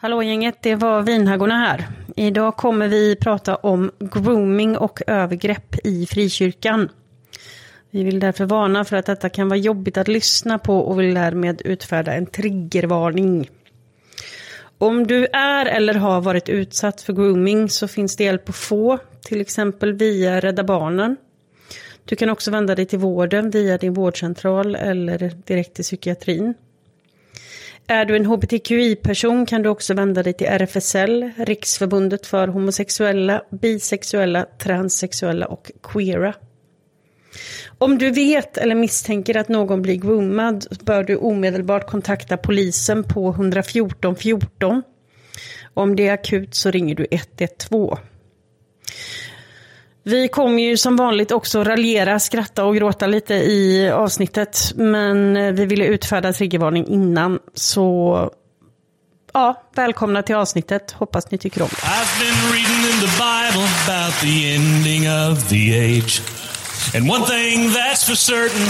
Hallå gänget, det var Vinhaggorna här. Idag kommer vi prata om grooming och övergrepp i frikyrkan. Vi vill därför varna för att detta kan vara jobbigt att lyssna på och vill därmed utfärda en triggervarning. Om du är eller har varit utsatt för grooming så finns det hjälp att få, till exempel via Rädda Barnen. Du kan också vända dig till vården via din vårdcentral eller direkt till psykiatrin. Är du en hbtqi-person kan du också vända dig till RFSL, Riksförbundet för homosexuella, bisexuella, transsexuella och queera. Om du vet eller misstänker att någon blir groomad bör du omedelbart kontakta polisen på 114 14. Om det är akut så ringer du 112. Vi kommer ju som vanligt också raljera, skratta och gråta lite i avsnittet. Men eh, vi ville utfärda triggervarning innan. Så ja, välkomna till avsnittet. Hoppas ni tycker om det. I've been reading in the Bible about the ending of the age. And one thing that's for certain,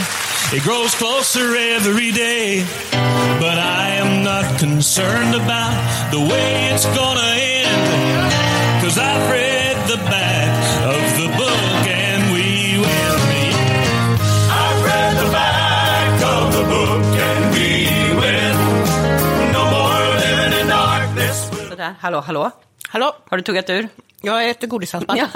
it grows closer every day. But I am not concerned about the way it's gonna end. Cause I've read the Bible. Sådär, hallå, hallå. Hallå, Har du tuggat ur? jag äter godishalsband.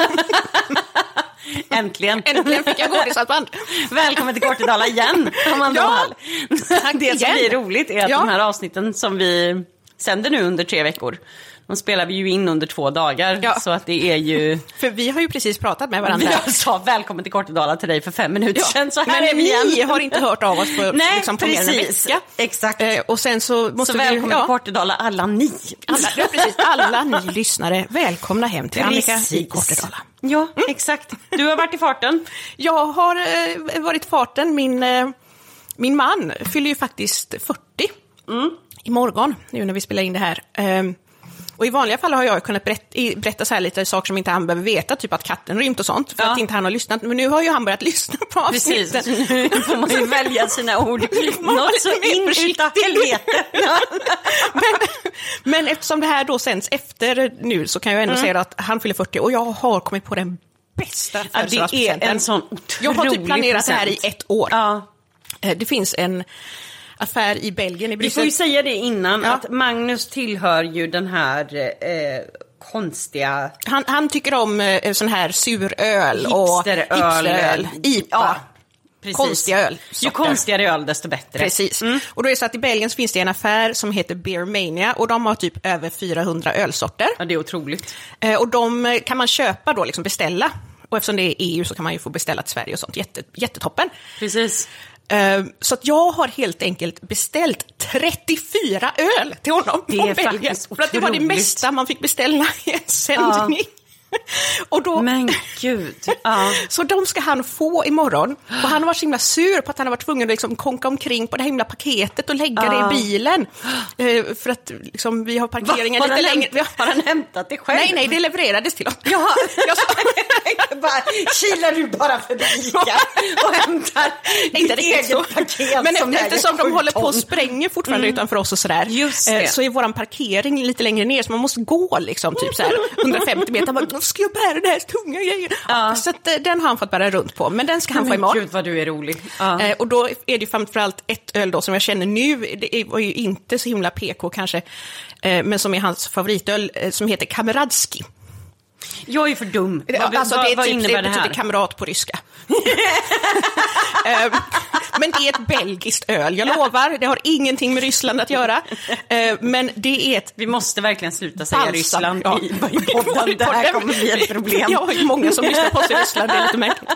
Äntligen. Äntligen fick jag godishalsband. Välkommen till Kortedala igen, Amanda Ja, Wall. Det som igen. blir roligt är att Ja. de här avsnitten som vi sänder nu under tre veckor, de spelar vi ju in under två dagar. Ja. Så att det är ju... För vi har ju precis pratat med varandra. Jag sa välkommen till Kortedala till dig för fem minuter Ja, sedan, så här men är vi igen. ni har inte hört av oss på, Nej, liksom på mer än en precis. vecka. Exakt. Eh, och sen så måste Så vi... välkommen till ja, Kortedala alla ni. alla, ja, precis, alla ni lyssnare, välkomna hem till Annika i Precis. Kortedala. Ja, exakt. Du har varit i farten. Jag har eh, varit i farten. Min, eh, min man fyller ju faktiskt 40 Mm. imorgon, nu när vi spelar in det här. Och i vanliga fall har jag kunnat berätta, berätta så här lite saker som inte han behöver veta, typ att katten rymt och sånt, för Ja. att inte han har lyssnat. Men nu har ju han börjat lyssna på Precis, avsnitten. nu får man ju välja sina ord. Något så in utav helvete. men, men eftersom det här då sänds efter nu så kan jag ändå säga att han fyller 40 och jag har kommit på den bästa Mm. Ja, det är födelsedagspresenten. en sån Jag har typ otrolig planerat det här i present. ett år. Ja. Eh, Det finns en affär i Belgien, i Vi får ju Bryssel. säga det innan, Ja. att Magnus tillhör ju den här eh, konstiga... Han, han tycker om eh, sån här suröl och Hipsteröl. IPA. Ja, precis. Konstiga öl. Ju konstigare öl, desto bättre. Precis. Och då är det så att i Belgien så finns det en affär som heter Beer Mania och de har typ över 400 ölsorter. Ja, det är otroligt. Eh, Och de eh, kan man köpa då, liksom beställa. Och eftersom det är EU så kan man ju få beställa till Sverige och sånt. Jätte, jättetoppen. Precis. Eh, Så att jag har helt enkelt beställt 34 öl till honom Det från är Belgien. faktiskt För att det var det mesta man fick beställa i en sändning. Och då, Men gud. Ja. så de ska han få imorgon. Och han har varit så himla sur på att han har varit tvungen att liksom konka omkring på det här himla paketet och lägga det i bilen. Eh, för att liksom, vi har parkeringen Har han lite längre. Vi har- Har han hämtat det själv? Nej, nej, det levererades till honom. Jaha, Jag sa- bara, kilar du bara förbi Ica och hämtar inte ditt eget så. paket Men som eftersom de håller på och spränger fortfarande utanför oss och sådär, det. så är våran parkering lite längre ner, så man måste gå liksom typ så här 150 meter. "Då ska jag bära den här tunga grejen? Ja. Så att, eh, den har han fått bära runt på, men den ska han få imorgon. gud vad du är rolig. Ja. Eh, och då är det framförallt ett öl då som jag känner nu, det var ju inte så himla PK kanske, eh, men som är hans favoritöl, eh, som heter Kameradski. Jag är för dum. Vad, alltså, vad, det, vad typ, innebär det det betyder här? kamrat på ryska. Eh, Men det är ett belgiskt öl, jag lovar. Det har ingenting med Ryssland att göra. Eh, Men det är ett Vi måste verkligen sluta säga balsam. Ryssland Ja. i, i podden. Det här kommer bli ett problem. Ja, det är många som lyssnar på oss i Ryssland, det är lite märkligt.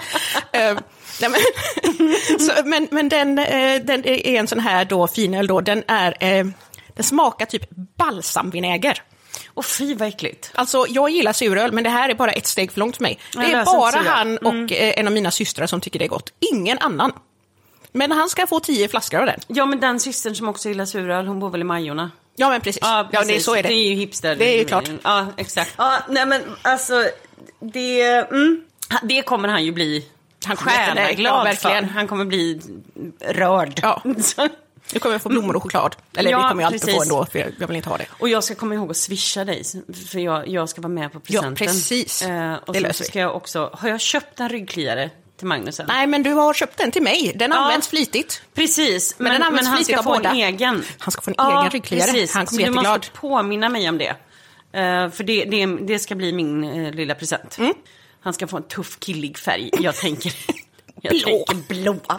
Eh, nej, men, så, men, men den, eh, den är en sån här då, finöl då, den är, eh, den smakar typ balsamvinäger. Och fy vad äckligt. Alltså, jag gillar suröl, men det här är bara ett steg för långt för mig. Ja, Det är bara han och eh, en av mina systrar som tycker det är gott. Ingen annan. Men han ska få tio flaskor av den. Ja, men den systern som också gillar suröl, hon bor väl i Majorna? Ja, men precis. Ja, precis. det, så är det. Det är ju hipster. Det är ju klart. Ja, exakt. Ja, nej men alltså, det, mm, det kommer han ju bli Han kommer stjärnaglad Ja, verkligen. för. Han kommer bli rörd. Ja. Nu kommer jag få blommor och choklad. Eller Ja, det kommer jag inte precis. få ändå, för jag, jag vill inte ha det. Och jag ska komma ihåg att swisha dig, för jag, jag ska vara med på presenten. precis. Eh, och Det sen löser vi. ska jag också, har jag köpt en ryggkliare till Magnusen? Nej, men du har köpt den till mig. Den Ja. används flitigt. Precis, men, den används men han flitigt ska få båda. en egen. Han ska få en egen ryggkliare. Precis. Han kommer bli du jätteglad. måste påminna mig om det. Eh, för det, det, det ska bli min eh, lilla present. Mm. Han ska få en tuff killig färg. Jag tänker, jag Blå. tänker blå.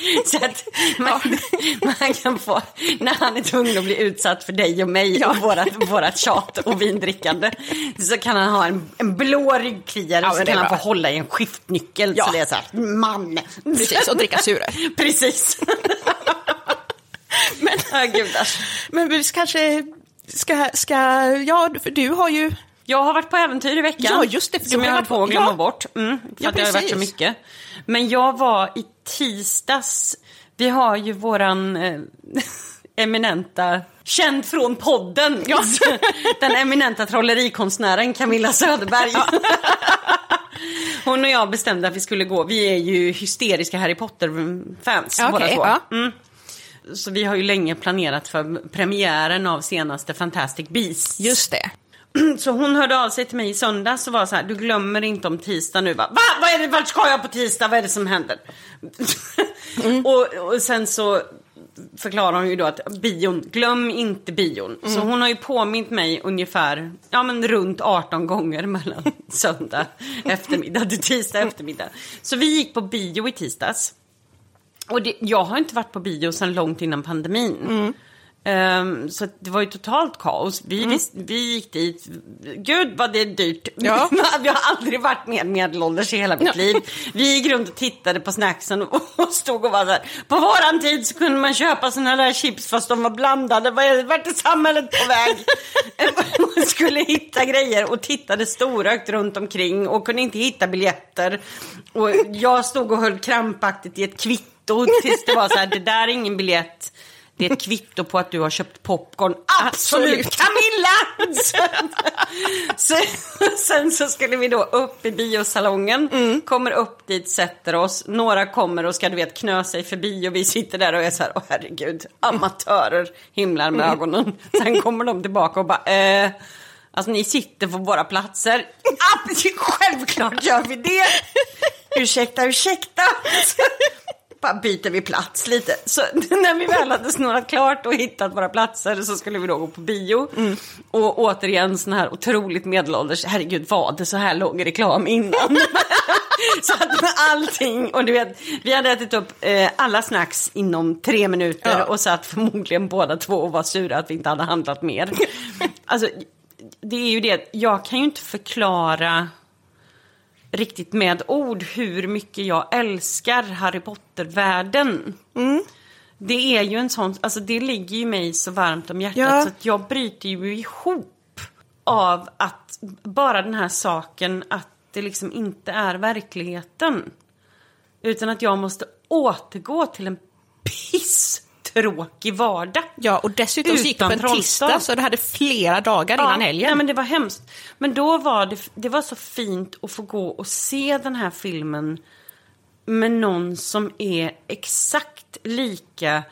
Så att man, man kan få, när han är tvungen att bli utsatt för dig och mig och vårat, vårat tjat och vindrickande, så kan han ha en, en blå ryggkliare Ja, så men det kan han få hålla i en skiftnyckel. Ja. Så det är så här, man. Precis, och dricka suröl. Precis. Men, Ja, gudars. men vi kanske ska, ska... Ja, för du har ju... Jag har varit på äventyr i veckan. Ja, just det, för Som jag höll på att glömma ja. bort. Mm, för Ja, att det har varit så mycket. Men jag var i tisdags. Vi har ju våran eh, eminenta, känd från podden, den eminenta trollerikonstnären Camilla Söderberg. Hon och jag bestämde att vi skulle gå. Vi är ju hysteriska Harry Potter-fans Ja, båda två. ja. Mm. Så vi har ju länge planerat för premiären av senaste Fantastic Beasts. Just det. Så hon hörde av sig till mig i söndags och var så här, du glömmer inte om tisdag nu va? Va? Vad är det, vart ska jag på tisdag? Vad är det som händer? och, och sen så förklarar hon ju då att bion, glöm inte bion. Så hon har ju påmint mig ungefär, ja men runt 18 gånger mellan söndag eftermiddag till tisdag eftermiddag. Så vi gick på bio i tisdags. Och det, jag har inte varit på bio sedan långt innan pandemin. Ehm, så det var ju totalt kaos. Vi, vis- vi gick dit, gud vad det är dyrt. Ja. vi har aldrig varit mer medelålders i hela mitt liv. Vi gick runt och tittade på snacksen och, och stod och var så här. På våran tid så kunde man köpa såna där chips fast de var blandade. Vart är samhället på väg? man skulle hitta grejer och tittade storögt runt omkring och kunde inte hitta biljetter. Och jag stod och höll krampaktigt i ett kvitto tills det var så här, det där är ingen biljett. Det är ett kvitto på att du har köpt popcorn. Absolut, Absolut. Camilla! Så, sen så skulle vi då upp i biosalongen, Mm. kommer upp dit, sätter oss. Några kommer och ska du vet knö sig förbi och vi sitter där och är så här, åh herregud, amatörer himlar med ögonen. Sen kommer de tillbaka och bara, eh, alltså ni sitter på våra platser. Självklart gör vi det! Ursäkta, ursäkta! Bara byter vi plats lite. Så när vi väl hade snurrat klart och hittat våra platser så skulle vi då gå på bio. Och återigen sån här otroligt medelålders, herregud var det så här lång reklam innan? så att allting, och du vet, vi hade ätit upp eh, alla snacks inom tre minuter Ja. och satt förmodligen båda två och var sura att vi inte hade handlat mer. alltså, det är ju det, jag kan ju inte förklara riktigt med ord hur mycket jag älskar Harry Potter-världen. Det är ju en sån, alltså det ligger ju mig så varmt om hjärtat Ja. så att jag bryter ju ihop av att bara den här saken att det liksom inte är verkligheten. Utan att jag måste återgå till en pisstråkig vardag. Ja, och dessutom så gick på Utan en tisdag, så du hade flera dagar innan helgen. Nej, men det var hemskt. Men då var det, det var så fint att få gå och se den här filmen med någon som är exakt lika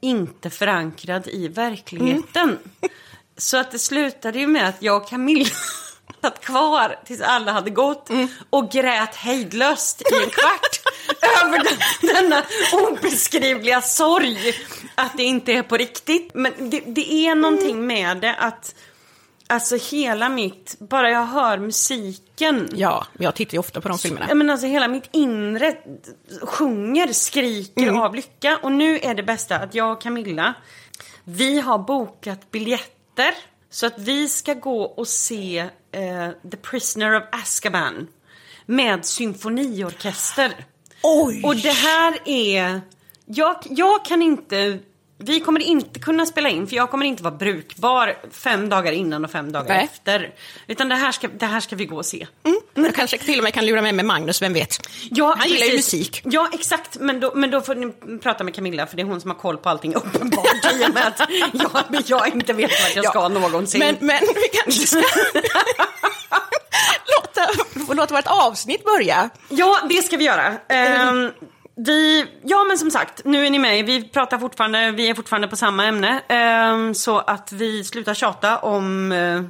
inte förankrad i verkligheten. Mm. Så att det slutade ju med att jag och Camilla satt kvar tills alla hade gått Mm. och grät hejdlöst i en kvart över den, denna obeskrivliga sorg att det inte är på riktigt. Men det, det är någonting med det att Alltså hela mitt, bara jag hör musiken. Ja, jag tittar ju ofta på de filmerna. Ja, men alltså hela mitt inre sjunger, skriker Mm. av lycka. Och nu är det bästa att jag och Camilla, vi har bokat biljetter. Så att vi ska gå och se eh, The Prisoner of Azkaban med symfoniorkester. Oj! Och det här är... Jag, jag kan inte... Vi kommer inte kunna spela in för jag kommer inte vara brukbar fem dagar innan och fem dagar Nej. efter. Utan det här, ska, det här ska vi gå och se. Jag kanske till och med kan lura med mig Magnus, vem vet? Ja, Han gillar ju musik. Ja, exakt. Men då, men då får ni prata med Camilla för det är hon som har koll på allting uppenbart i och med att jag, jag inte vet vart jag ska någonsin. Men, men vi kanske ska låta, låta vårt avsnitt börja. Ja, det ska vi göra. Ehm, vi, ja men som sagt, nu är ni med. Vi pratar fortfarande, vi är fortfarande på samma ämne. Ehm, så att vi slutar tjata om eh,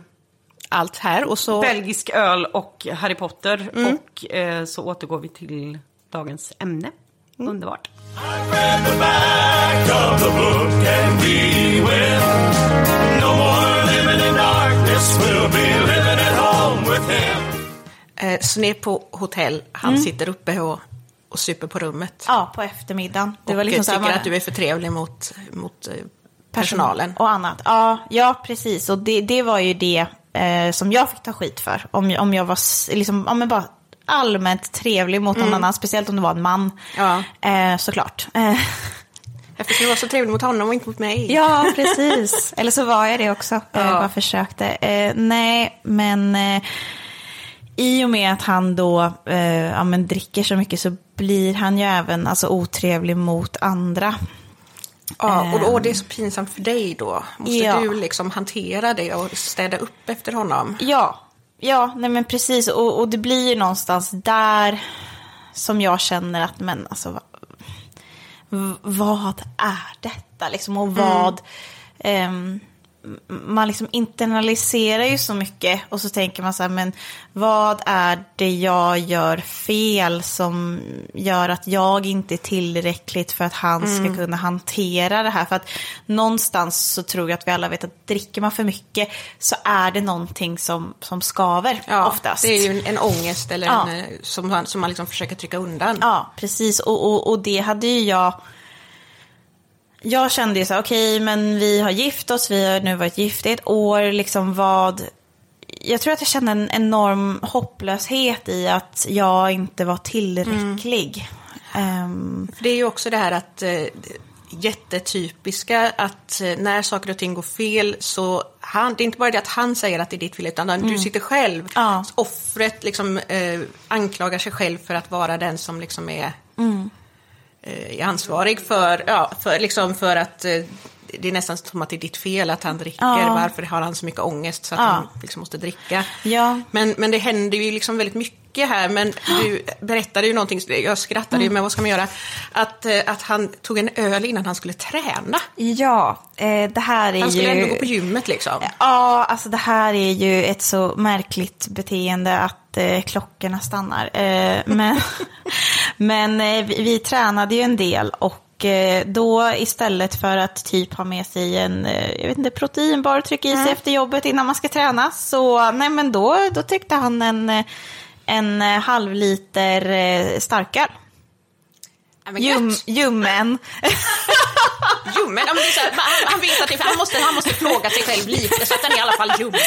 Allt här och så... belgisk öl och Harry Potter. Och eh, så återgår vi till dagens ämne. Underbart. With him. Eh, så ner på hotell, han sitter uppe och, och super på rummet. Ja, på eftermiddagen. Det och var liksom här, tycker man- att du är för trevlig mot, mot eh, personalen. Och annat. Ja, ja precis. Och det, det var ju det eh, som jag fick ta skit för. Om, jag- om jag var liksom, ja, men bara allmänt trevlig mot någon annan, speciellt om det var en man. Ja. Eh, såklart. Eh, Jag fick vara så trevlig mot honom och inte mot mig. ja, precis. Eller så var jag det också. Jag Ja. bara försökte. Eh, nej, men eh, i och med att han då eh, ja, men dricker så mycket så blir han ju även alltså, otrevlig mot andra. Ja, och, och det är så pinsamt för dig då. Måste Ja. du liksom hantera det och städa upp efter honom? Ja, ja nej men precis. Och, och det blir ju någonstans där som jag känner att, men alltså, vad är detta liksom? Och vad, ehm, m- man liksom internaliserar ju så mycket och så tänker man så här, men vad är det jag gör fel som gör att jag inte är tillräckligt för att han ska kunna hantera det här? För att någonstans så tror jag att vi alla vet att dricker man för mycket så är det någonting som, som skaver Ja, oftast. det är ju en, en ångest eller Ja. en, eh, som, som man liksom försöker trycka undan. Ja, precis. Och, och, och det hade ju jag... Jag kände ju så här, okej, men vi har gift oss, vi har nu varit gifta i ett år, liksom vad... Jag tror att jag kände en enorm hopplöshet i att jag inte var tillräcklig. Ehm, För det är ju också det här att eh, jättetypiska att eh, när saker och ting går fel så han, det är inte bara det att han säger att det är ditt fel utan du sitter själv, Mm. Ja. offret liksom eh, anklagar sig själv för att vara den som liksom är, Mm. Eh, är ansvarig för, ja, för, liksom för att eh, det är nästan som att det är ditt fel att han dricker. Ja. Varför har han så mycket ångest så att Ja. han liksom måste dricka? Ja. Men, men det händer ju liksom väldigt mycket här. Men du berättade ju någonting, jag skrattade Mm. ju, men vad ska man göra? Att, eh, att han tog en öl innan han skulle träna. ja, eh, det här är Han skulle ju... ändå gå på gymmet liksom. Ja, alltså det här är ju ett så märkligt beteende att eh, klockorna stannar. Eh, men men eh, vi, vi tränade ju en del och eh, då istället för att typ ha med sig en jag vet inte, proteinbar och trycka i sig efter jobbet innan man ska träna så nej men då, då tyckte han en, en eh, halv liter eh, starköl. Ljummen. Ljummen, ja, men här, han, han vet att det, han, måste, han måste plåga sig själv lite så att den är i alla fall ljummen.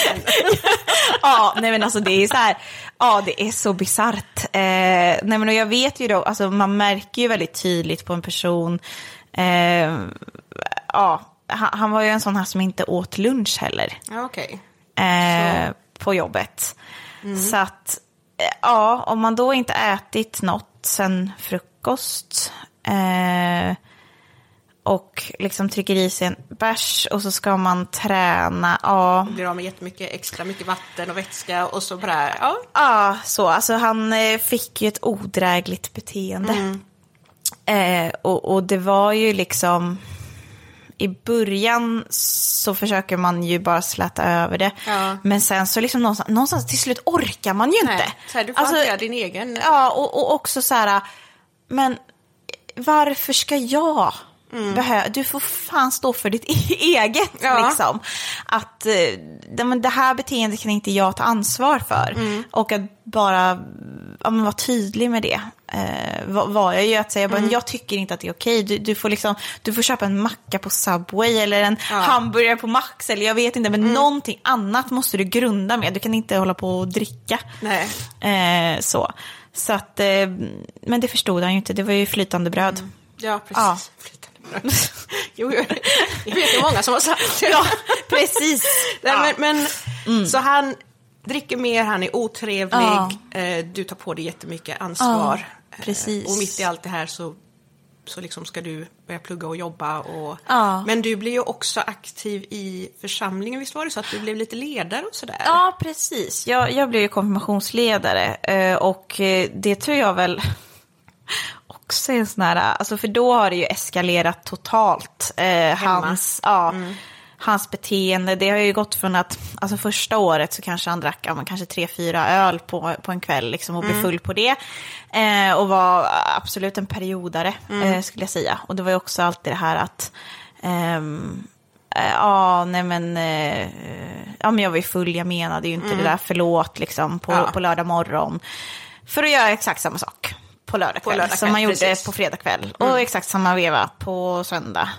ja, nej men alltså det är så här, ja det är så bisarrt. Eh, nej men och jag vet ju då, alltså man märker ju väldigt tydligt på en person, eh, ja, han, han var ju en sån här som inte åt lunch heller Ja, okej. eh, på jobbet. Så att, ja, om man då inte ätit något sen frukost eh, och liksom trycker i sig en bärs och så ska man träna, ja. Blir av med jättemycket extra mycket vatten och vätska och så bara, ja. Ja, så. Alltså han eh, fick ju ett odrägligt beteende. Eh, och, och det var ju liksom... I början så försöker man ju bara släta över det. Ja. Men sen så liksom någonstans, någonstans till slut orkar man ju inte. Nej, så här, du får Alltså, hantera din egen... Ja, och, och också så här, men varför ska jag behöva, du får fan stå för ditt eget Ja. liksom. Att eh, det, här beteendet kan inte jag ta ansvar för. Och att bara ja, men vara tydlig med det. Eh, var, var jag ju att säga, bara, jag tycker inte att det är okej. Du, du, får liksom, du får köpa en macka på Subway eller en hamburgare på Max eller jag vet inte. Men någonting annat måste du grunda med. Du kan inte hålla på och dricka. Nej. Eh, så. Så att, eh, men det förstod han ju inte, det var ju flytande bröd. Ja, precis. Ja. Flytande bröd. jo, jag, vet ju många som har sagt det. Ja, precis. Nej, Ja. men, men, Så han dricker mer, han är otrevlig, Ja. eh, du tar på dig jättemycket ansvar. Ja, precis. Eh, och mitt i allt det här så, så liksom ska du börja plugga och jobba. Och, Ja. Men du blir ju också aktiv i församlingen, visst var det så att du blev lite ledare och sådär? Ja, precis. Jag, jag blev ju konfirmationsledare eh, och eh, det tror jag väl också en sån här, alltså för då har det ju eskalerat totalt. Eh, hans, ja, hans beteende, det har ju gått från att, alltså första året så kanske han drack ja, kanske tre, fyra öl på, på en kväll liksom och blev full på det. Eh, och var absolut en periodare eh, skulle jag säga. Och det var ju också alltid det här att ehm, eh, Ja, nej men, eh, ja men jag var ju full, jag menade ju inte det där förlåt liksom på, Ja. på lördag morgon. För att göra exakt samma sak på lördag På kväll lördag som kväll, man gjorde precis. på fredag kväll. Och exakt samma veva på söndag.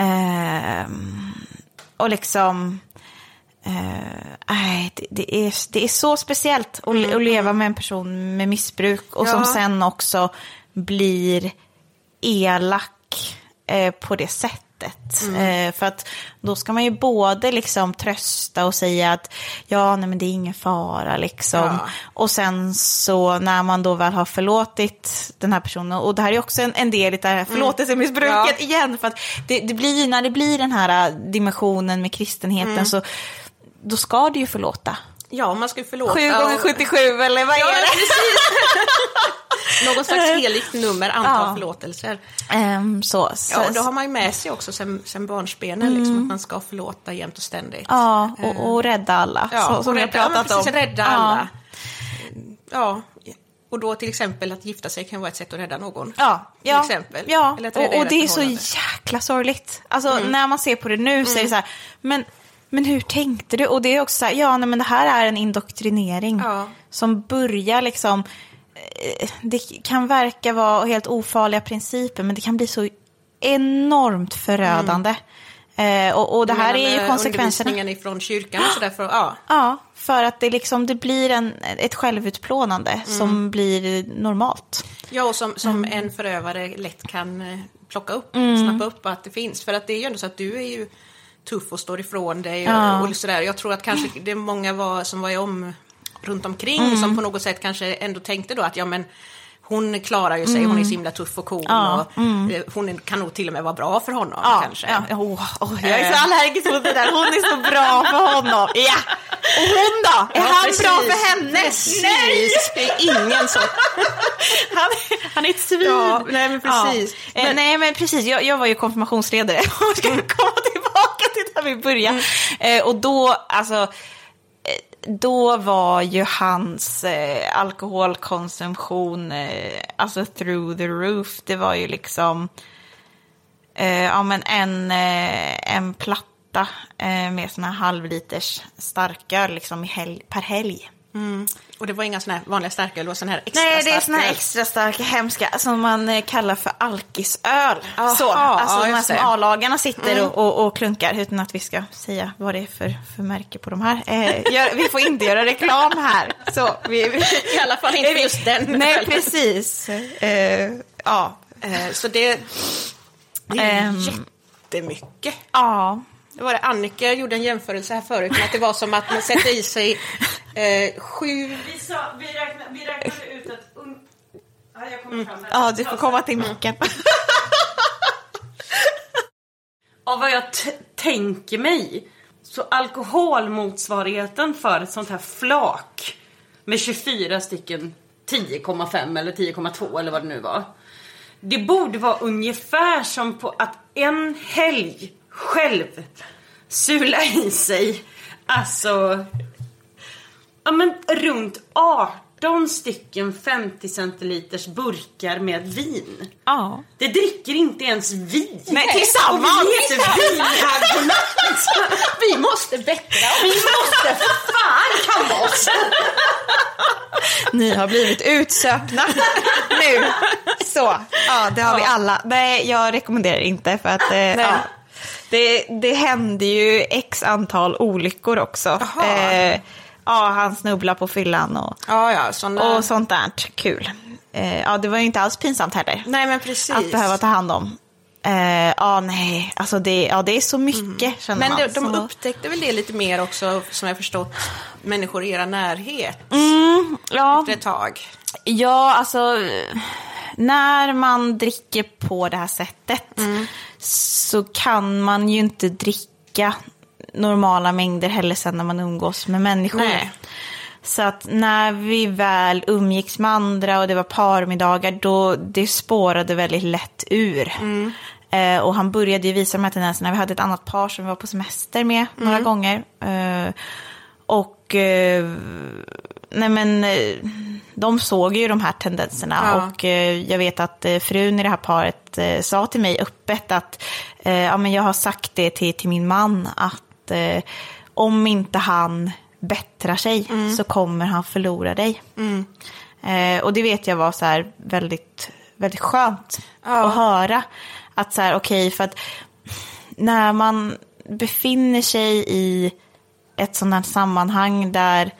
Ehm, och liksom, eh, det, det, är, det är så speciellt att, att leva med en person med missbruk och som Ja. sen också blir elak eh, på det sättet. Eh, för att då ska man ju både liksom trösta och säga att ja, nej men det är ingen fara liksom. Ja. Och sen så när man då väl har förlåtit den här personen, och det här är också en, en del i det här förlåtelsemissbruket Ja. igen, för att det, det blir, när det blir den här dimensionen med kristenheten så då ska du ju förlåta. Ja, man ska ju förlåta. 7 gånger och- 77 eller vad Ja, är det? Någon slags heligt nummer, antal Ja. förlåtelser. Ehm, så, så, Ja, och då har man ju med sig också sen, sen barnsbenen, liksom, att man ska förlåta jämt och ständigt. ja och, och rädda alla, Ja, så, som vi har rädda, ja, pratat precis, om. rädda alla. Ja, och då till exempel att gifta sig kan vara ett sätt att rädda någon. Ja, Till ja, exempel. ja. Och, och det är så jäkla sorgligt. Alltså när man ser på det nu så är det så här, men, men hur tänkte du? Och det är också så här, ja nej, men det här är en indoktrinering Ja. som börjar liksom, eh, det kan verka vara helt ofarliga principer men det kan bli så enormt förödande. Eh, och, och det här Men, är ju konsekvenserna. Undervisningen ifrån kyrkan och sådär, för, ja. Ja, för att det, liksom, det blir en, ett självutplånande som blir normalt. Ja, och som, som Mm. en förövare lätt kan eh, plocka upp, snappa upp att det finns. För att det är ju ändå så att du är ju tuff och står ifrån dig Ja. och, sådär. Jag tror att kanske det är många var, som var om runt omkring Mm. som på något sätt kanske ändå tänkte då att ja men hon klarar ju sig, hon är så himla tuff och cool Mm. Ja, och eh, hon kan nog till och med vara bra för honom kanske. Ja, oh, oh, jag är så allergisk mot det där. Hon är så bra för honom. Ja. Och hon då? Är Ja, han precis. bra för henne? Precis, det är ingen som... Han, han är ett svin. Ja, nej, men precis. Ja. Eh, Men- nej men precis, jag, jag var ju konfirmationsledare. Ska komma tillbaka till där vi började. Eh, och då, alltså, eh, då var ju hans eh, alkoholkonsumtion eh, alltså through the roof. Det var ju liksom eh, ja, men en, eh, en platta eh, med såna här halvliters starköl liksom helg, per helg. Och det var inga såna här vanliga starköl, det var såna här extra Nej, det är såna här extra starka, hemska, som man eh, kallar för alkisöl. Aha, så, alltså ja, de här som. Mm. A-lagarna sitter och, och, och klunkar, utan att vi ska säga vad det är för, för märke på de här. Eh, gör, vi får inte göra reklam här. Så, vi, vi, I alla fall inte just den. Nej, precis. Eh, ja. Eh, Så det, det är Ehm. jättemycket. ja. Det var det Annika gjorde en jämförelse här förut med att det var som att man sätter i sig eh, sju... Vi, sa, vi, räkna, vi räknade ut att... Un... Ja, jag kommer fram här. ja, du får komma till micken. Av vad jag tänker mig så alkoholmotsvarigheten för ett sånt här flak med 24 stycken 10,5 eller 10,2 eller vad det nu var. Det borde vara ungefär som på att en helg själv sula i sig alltså ja men runt 18 stycken 50 centiliters burkar med vin. Ja. Det dricker inte ens vi. Nej, tillsammans. Och vi heter. Vi måste bättra Vi måste för fan kamma oss. Ni har blivit utsöpna nu. Så, ja det har vi alla. Nej, jag rekommenderar inte för att eh, ja, det, det hände ju x antal olyckor också. Eh, ja, han snubblar på fyllan och, Ja, ja, såna... och sånt där. Kul. Eh, ja, det var ju inte alls pinsamt heller. Nej, men precis. Att behöva ta hand om. Eh, ja, nej, alltså det, ja, det är så mycket känner Men man. de, de Så- upptäckte väl det lite mer också, som jag förstått, människor i era närhet ja. efter ett tag. Ja, alltså när man dricker på det här sättet så kan man ju inte dricka normala mängder heller sen när man umgås med människor. Nej. Så att när vi väl umgicks med andra och det var parmiddagar, då det spårade väldigt lätt ur. Eh, och han började ju visa de här tendenserna. Vi hade ett annat par som vi var på semester med några gånger. Eh, och eh, nej men, eh, de såg ju de här tendenserna. Ja. Och eh, jag vet att eh, frun i det här paret sa till mig öppet att ja, men jag har sagt det till, till min man att om inte han bättrar sig Mm. så kommer han förlora dig. Eh, och det vet jag var så här väldigt, väldigt skönt Ja. att höra. Att så här, okej, för att när man befinner sig i ett sådant här sammanhang där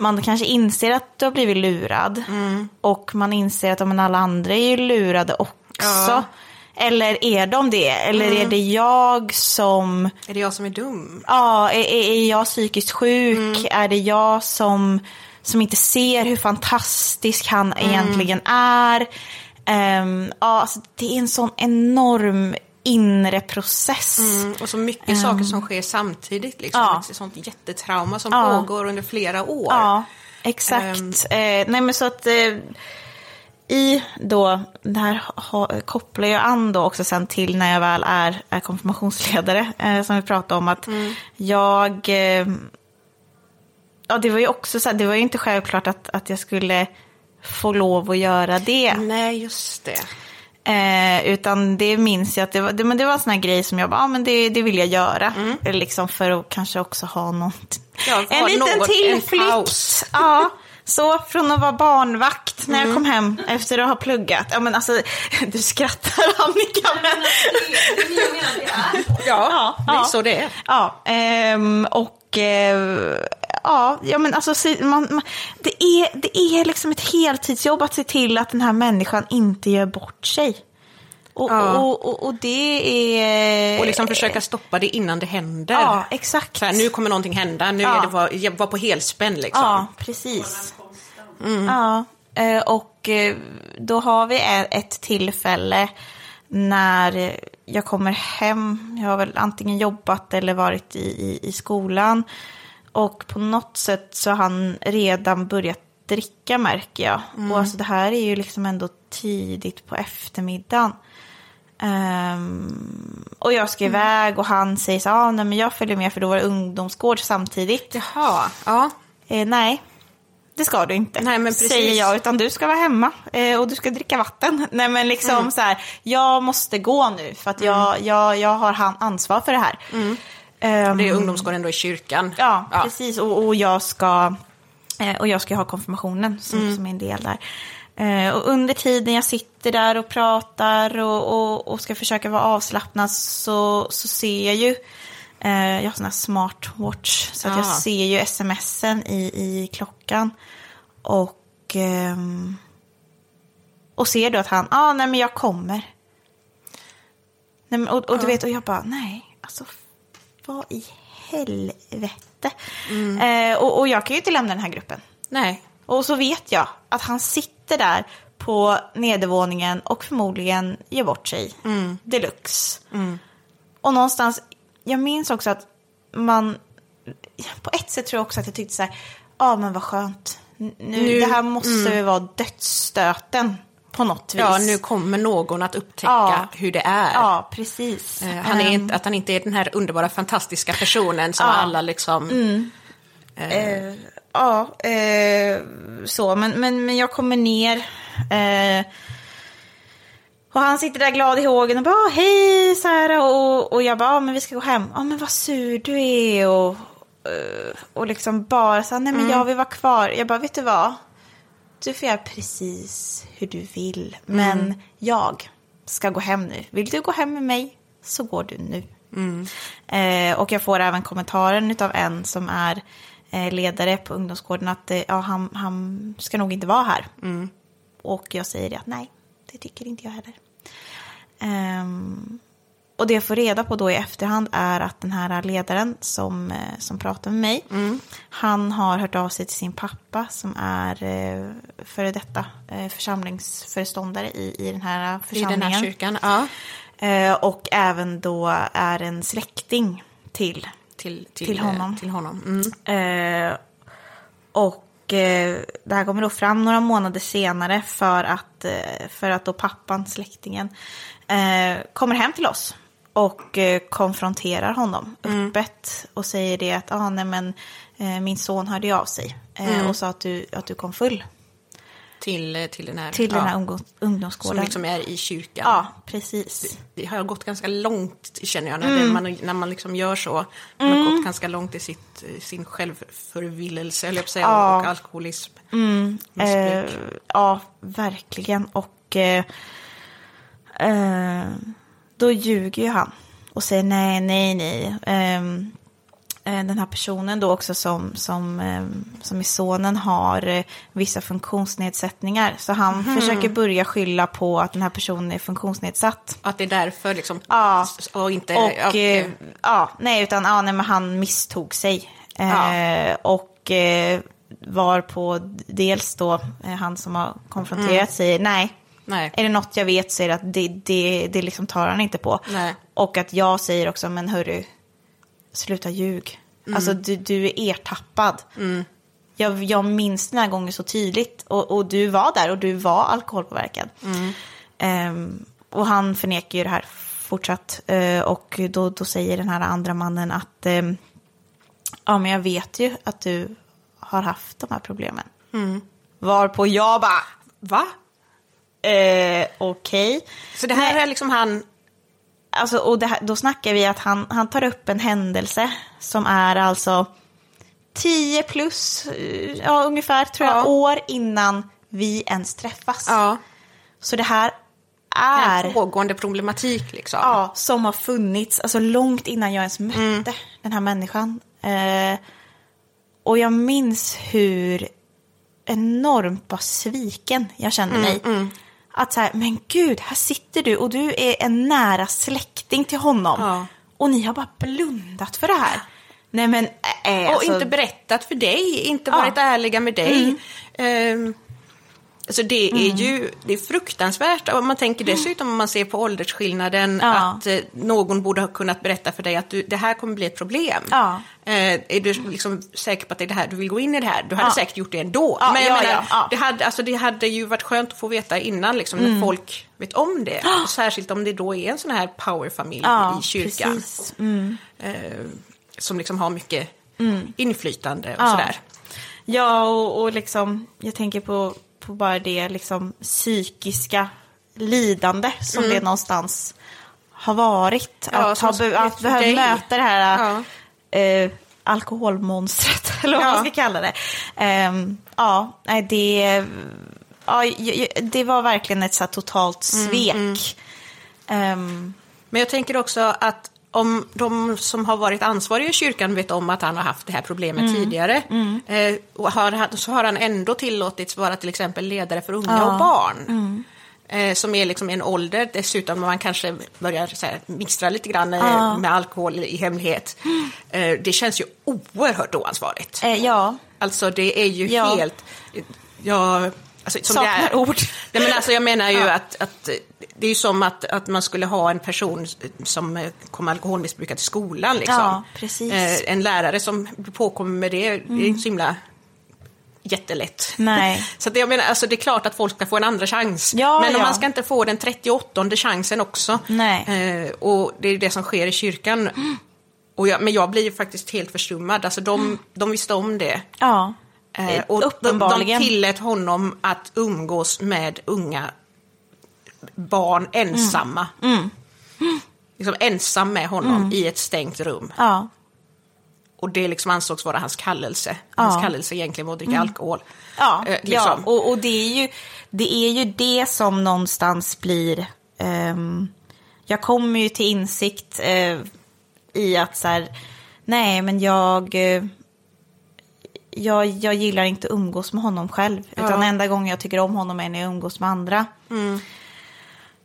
man kanske inser att du har blivit lurad Mm. och man inser att men alla andra är ju lurade också. Ja. Mm. Eller är de det? Eller är det jag som Är det jag som är dum? Ja, är, är är jag psykiskt sjuk? Är det jag som, som inte ser hur fantastisk han egentligen är? Ehm, ja, alltså, det är en sån enorm inre process. Mm, och så mycket saker som sker samtidigt. Liksom. Ja. Ett sånt jättetrauma som Ja. pågår under flera år. Ja, exakt. eh, nej men så att eh, i då, det här kopplar jag an då också sen till när jag väl är, är konfirmationsledare, eh, som vi pratade om att jag, eh, ja det var ju också så här, det var ju inte självklart att, att jag skulle få lov att göra det. Nej, just det. Eh, utan det minns jag att det var, det, men det var en sån här grej som jag bara, ah, men det, det vill jag göra. Eh, Liksom för att kanske också ha något, Ja, en liten tillflykt. Ja, så från att vara barnvakt när Mm. jag kom hem efter att ha pluggat. Ja men alltså, du skrattar Annika. Men... Ja, det är ja. så det är. Ja, ehm, och eh, ja, ja, men alltså man, man, det, är, det är liksom ett heltidsjobb att se till att den här människan inte gör bort sig. Och, Ja. och, och, och det är... Och liksom försöka stoppa det innan det händer. Ja, exakt. Så här, nu kommer någonting hända, nu Ja. är det var, jag var på helspänn liksom. Ja, precis. Ja, eh, och eh, då har vi ett tillfälle när jag kommer hem. Jag har väl antingen jobbat eller varit i, i, i skolan. Och på något sätt så har han redan börjat dricka märker jag. Och alltså det här är ju liksom ändå tidigt på eftermiddagen. Ehm, och jag ska iväg och han säger så ah, nej men jag följer med för då var det ungdomsgård samtidigt. Jaha, ja. Eh, nej, det ska du inte. Nej, men precis. Säger jag, utan du ska vara hemma eh, och du ska dricka vatten. Nej, men liksom Mm. så här, jag måste gå nu för att jag, jag, jag har ansvar för det här. Ehm, Mm. Det är ungdomsgården då i kyrkan. Ja, precis. Och, och, jag ska, eh, och jag ska ha konfirmationen som, som är en del där. Eh, och under tiden jag sitter där och pratar och, och, och ska försöka vara avslappnad så, så ser jag ju, eh, jag har sån här smartwatch, så att jag Ah. ser ju smsen i, i klockan. Och, ehm, och ser då att han, ja ah, nej men jag kommer. Nej, men, och, och du vet, och jag bara, nej, alltså vad i helvete. Eh, och, och jag kan ju inte lämna den här gruppen. Nej. Och så vet jag att han sitter där på nedervåningen och förmodligen ger bort sig deluxe. Och någonstans, jag minns också att man, på ett sätt tror jag också att jag tyckte så här, ja men vad skönt. Nu, Nu- det här måste väl vara dödsstöten på något vis. Ja, nu kommer någon att upptäcka Ja. hur det är. Ja, precis. Eh, Han är Ehm, inte, att han inte är den här underbara, fantastiska personen som Ja. alla liksom... Eh, ja, eh, så. Men, men, men jag kommer ner. Eh, och han sitter där glad i hågen och bara "Ah, hej Sara och, och jag bara "Ja, men vi ska gå hem. Ja men vad sur du är och, eh, och liksom bara så nej men jag vill vara kvar. Jag bara vet du vad? Du får göra precis hur du vill. Men jag ska gå hem nu. Vill du gå hem med mig så går du nu. Eh, och jag får även kommentaren av en som är eh, ledare på ungdomsgården att eh, ja, han, han ska nog inte vara här. Och jag säger att nej, det tycker inte jag heller. Ehm, och det jag får reda på då i efterhand är att den här ledaren som, eh, som pratar med mig, han har hört av sig till sin pappa som är eh, före detta eh, församlingsföreståndare i, i den här I församlingen. den här kyrkan. Ja. Och även då är en släkting till. Till, till, Till honom. Till honom. Mm. Och det här kommer då fram några månader senare för att, för att då pappan, släktingen, kommer hem till oss och eh, konfronterar honom öppet och säger det att ah, nej, men, eh, min son hörde av sig eh, och sa att du, att du kom full Till, eh, till den här, till den här ja, ungdom, som ungdomsgården. liksom är i kyrkan. Ja, precis. Det har gått ganska långt, känner jag, när, det, man, när man liksom gör så. Man har gått ganska långt i sitt, sin självförvillelse, eller jag säga, Ja. och alkoholism. Eh, Missbruk. ja, verkligen. Och eh, eh, då ljuger ju han och säger nej, nej, nej. Eh, den här personen då också som, som, ehm, som i sonen har eh, vissa funktionsnedsättningar. Så han försöker börja skylla på att den här personen är funktionsnedsatt. Att det är därför liksom, Ja. och inte... Och ja, eh, ja, nej, utan ja, nej, men han misstog sig. Eh, Och eh, var på dels då han som har konfronterat säger nej. Nej. Är det något jag vet det att det, det, det liksom tar han inte på. Nej. Och att jag säger också, men hörru, sluta ljug. Alltså du, du är ertappad. Jag, jag minns den här gången så tydligt. Och, och du var där och du var alkoholpåverkad. Ehm, och han förnekar ju det här fortsatt. Eh, och då, då säger den här andra mannen att ehm, ja, men jag vet ju att du har haft de här problemen. Varpå jag bara, Va? Eh, okej. Så det här Nej. är liksom han... Alltså, och här, då snackar vi att han, han tar upp en händelse som är alltså 10 plus, eh, ja ungefär tror jag, Ja. år innan vi ens träffas. Ja. Så det här är, En pågående problematik liksom. ja, som har funnits, alltså långt innan jag ens mötte den här människan. Eh, och jag minns hur enormt bara sviken jag kände mig. Att så här, men gud, här sitter du och du är en nära släkting till honom. Ja. Och ni har bara blundat för det här. Nej men, äh, Och alltså, inte berättat för dig, inte Ja. varit ärliga med dig. Ehm, alltså det är ju det är fruktansvärt. Och man tänker dessutom om man ser på åldersskillnaden Ja. att eh, någon borde ha kunnat berätta för dig att du, det här kommer bli ett problem. Ja. Eh, är du liksom säker på att det är det här du vill gå in i det här? Du hade Ja. säkert gjort det ändå. Ja, Men jag ja, menar, ja. Det, hade, alltså, det hade ju varit skönt att få veta innan liksom, Mm. när folk vet om det. Och särskilt om det då är en sån här powerfamilj i kyrkan. Mm. Eh, som liksom har mycket inflytande och Ja. sådär. Ja, och, och liksom, jag tänker på, på bara det liksom psykiska lidande som det någonstans har varit. Mm. Ja, att ha att behöva möta det här Ja. eh, alkoholmonstret, eller vad Ja. man ska kalla det. Ehm, ja, det, ja, det var verkligen ett så totalt Mm, svek. Ehm, Men jag tänker också att om de som har varit ansvariga i kyrkan vet om att han har haft det här problemet tidigare, eh, och har, så har han ändå tillåtits vara till exempel ledare för unga och barn. Eh, som är liksom en ålder, dessutom man kanske börjar så här, mixtra lite grann eh, med alkohol i hemlighet. Eh, det känns ju oerhört oansvarigt. eh, ja, Alltså det är ju Ja. helt... Jag, alltså, som Saknar det är. ord. Nej, men alltså, jag menar ju att, att det är ju som att, att man skulle ha en person som kommer alkoholmissbrukare till skolan. Liksom. Ja. Mm. Eh, en lärare som påkommer med det, det är inte så himla jättelätt. Nej. Så att jag menar, alltså, det är klart att folk ska få en andra chans. Ja, men om ja. man ska inte få den 38 chansen också. Nej. Eh, och det är det som sker i kyrkan. Och jag, men jag blir ju faktiskt helt förstummad. Alltså, de, de visste om det. ja. Eh, och de, de Uppenbarligen. tillät honom att umgås med unga barn ensamma. Mm. Liksom ensam med honom i ett stängt rum. ja. Och det liksom ansågs vara hans kallelse. Ja. Hans kallelse egentligen var att dricka alkohol. Ja, Eh, ja. liksom. Och, och det, är ju, det är ju det som någonstans blir... ehm, jag kommer ju till insikt eh, i att så här, nej men jag, eh, jag... Jag gillar inte att umgås med honom själv. Utan enda gången jag tycker om honom är när jag umgås med andra.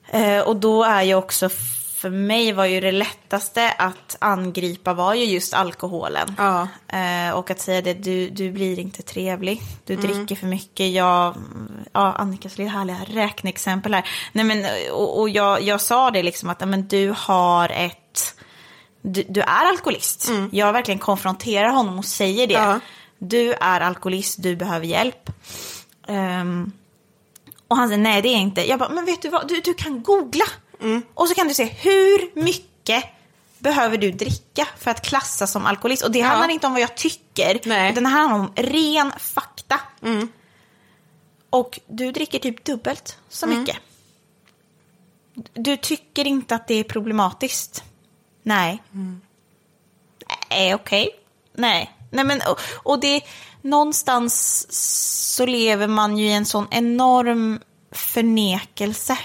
Eh, och då är ju också, för mig var ju det lättaste att angripa var ju just alkoholen. Ja. Eh, och att säga det, du, du blir inte trevlig, du dricker för mycket. Jag, ja, Annikas lilla härliga räkneexempel här. Nej, men, och och jag, jag sa det liksom att ja, men, du har ett, du, du är alkoholist. Jag verkligen konfronterar honom och säger det. Ja. Du är alkoholist, du behöver hjälp. Ehm, och han säger nej det är jag inte. Jag bara, men vet du vad, du, du kan googla. Och så kan du se hur mycket behöver du dricka för att klassas som alkoholist. Och det handlar inte om vad jag tycker, Nej. utan det handlar om ren fakta. Och du dricker typ dubbelt så mycket. Du tycker inte att det är problematiskt? Nej. Nej, okej. Nej. Nej, men och, och det, någonstans så lever man ju i en sån enorm förnekelse.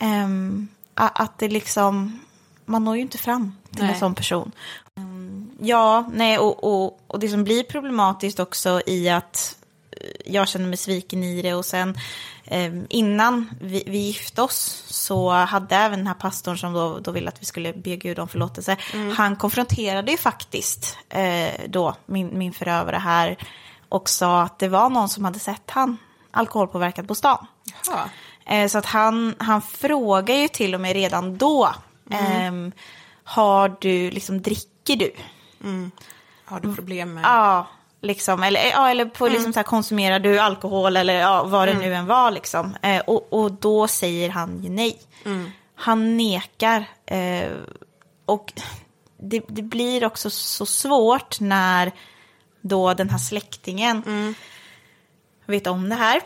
Ehm, a- att det liksom, man når ju inte fram till Nej. en sån person. Ehm, ja, nej, och, och, och det som blir problematiskt också i att jag känner mig sviken i det. Och sen eh, innan vi, vi gifte oss så hade även den här pastorn som då, då ville att vi skulle be Gud om förlåtelse, han konfronterade ju faktiskt eh, då min, min förövare här och sa att det var någon som hade sett han alkoholpåverkad på stan. Eh, Så att han, han frågar ju till och med redan då, ehm, har du, liksom dricker du? Har du problem med... Ja, liksom, eller, ja, eller på, liksom, så här, konsumerar du alkohol eller ja, vad det nu än var. Liksom. Eh, och, och då säger han ju nej. Han nekar. Eh, och det, det blir också så svårt när då den här släktingen vet om det här,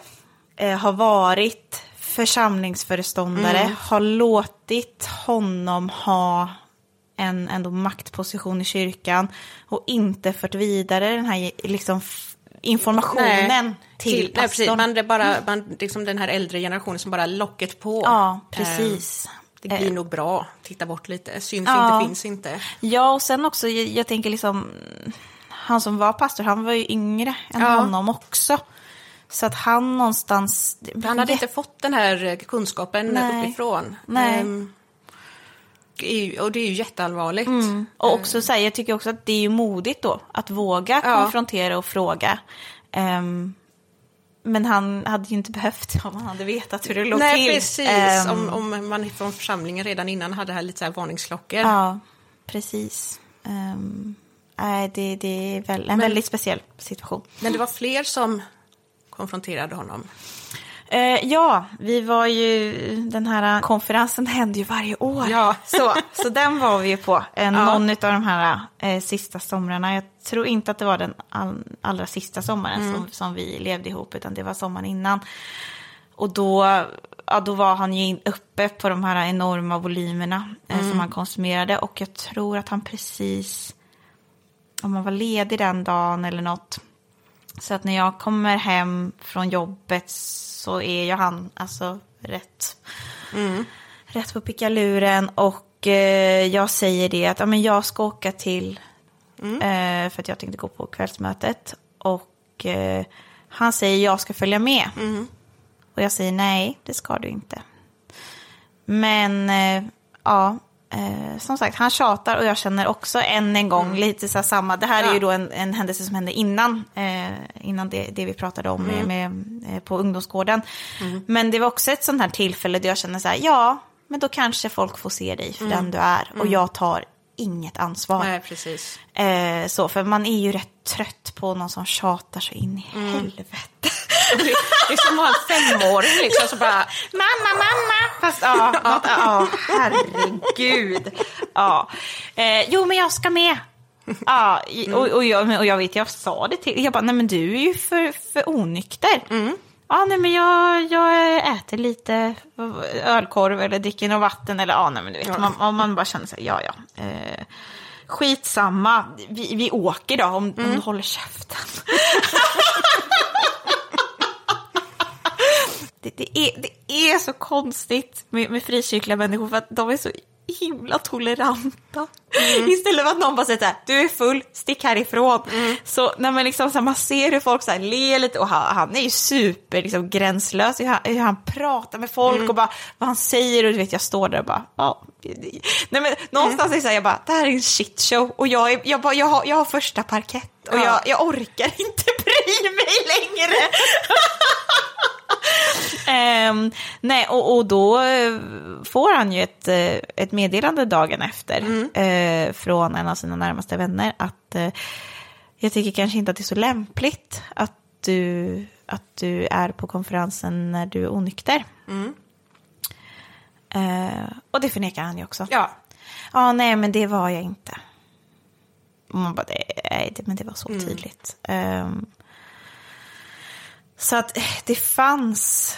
eh, har varit församlingsföreståndare, har låtit honom ha en ändå maktposition i kyrkan och inte fört vidare den här liksom, informationen till, nej, precis. pastorn. Man, det bara, man, liksom den här äldre generationen som bara locket på. Ja, Eh, precis. det blir Eh. nog bra. Titta bort lite. Syns Ja. inte, finns inte. Ja, och sen också, jag, jag tänker liksom, han som var pastor, han var ju yngre än Ja. honom också. Så att han någonstans... Han hade inte fått den här kunskapen Nej. uppifrån. Nej. Ehm, det är och det är ju jätteallvarligt. Och också så här, jag tycker också att det är ju modigt då, att våga Ja. konfrontera och fråga. Ehm, men han hade ju inte behövt om han hade vetat hur det låg Nej, till. precis. Ehm, om, om man från församlingen redan innan hade här lite så här varningsklockor. Ja, precis. Um, nej, det, det är väl en väldigt speciell situation. Men det var fler som konfronterade honom. Eh, ja, vi var ju, den här konferensen händer ju varje år. Ja. Så, så den var vi ju på, eh, någon av de här eh, sista somrarna. Jag tror inte att det var den all, allra sista sommaren som, som vi levde ihop, utan det var sommaren innan. Och då, ja, då var han ju uppe på de här enorma volymerna eh, som han konsumerade. Och jag tror att han precis, om han var ledig den dagen eller något. Så att när jag kommer hem från jobbet så är ju han alltså rätt, rätt på pickaluren. Och eh, jag säger det att ja, men jag ska åka till, eh, för att jag tänkte gå på kvällsmötet. Och eh, han säger jag ska följa med. Och jag säger nej, det ska du inte. Men eh, ja, eh, som sagt, han tjatar och jag känner också än en gång lite så samma. Det här är ju då en, en händelse som hände innan, eh, innan det, det vi pratade om med, med, eh, på ungdomsgården. Men det var också ett sånt här tillfälle där jag känner så här, ja, men då kanske folk får se dig för den du är. Och jag tar inget ansvar. Nej, precis. Eh, så, för man är ju rätt trött på någon som tjatar så in i helvete. Det, det är som att ha en femåring liksom, så bara... Mamma, mamma! Fast ja, ja, ja herregud. Ja. Eh, jo, men jag ska med. Ja, i- och, och, jag, och jag vet, jag sa det till, jag bara, nej men du är ju för, för onykter. Ja, nej men jag, jag äter lite ölkorv eller dricker något vatten eller ja, nej men du vet, man, om man bara känner så här, ja ja. Eh, skitsamma, vi, vi åker då om, om du håller käften. det, det, är, det är så konstigt med, med frikyrkliga människor för att de är så himla toleranta. Istället för att någon bara säger här, du är full, stick härifrån. Så när man liksom så här, man ser hur folk så här ler lite och han, han är ju super liksom, gränslös hur han, hur han pratar med folk och bara vad han säger och du vet jag står där och bara ja. Nej men någonstans är det så här, jag bara det här är en shitshow och jag, är, jag, bara, jag, har, jag har första parkett och Ja. jag, jag orkar inte bry mig längre. Ehm, nej, och, och då eh, får han ju ett, eh, ett meddelande dagen efter eh, från en av sina närmaste vänner att eh, jag tycker kanske inte att det är så lämpligt att du, att du är på konferensen när du är onykter. Eh, och det förnekar han ju också. Ja, Ja, nej, men det var jag inte. Och man bara, nej, men det var så tydligt. Ehm, så att eh, det fanns...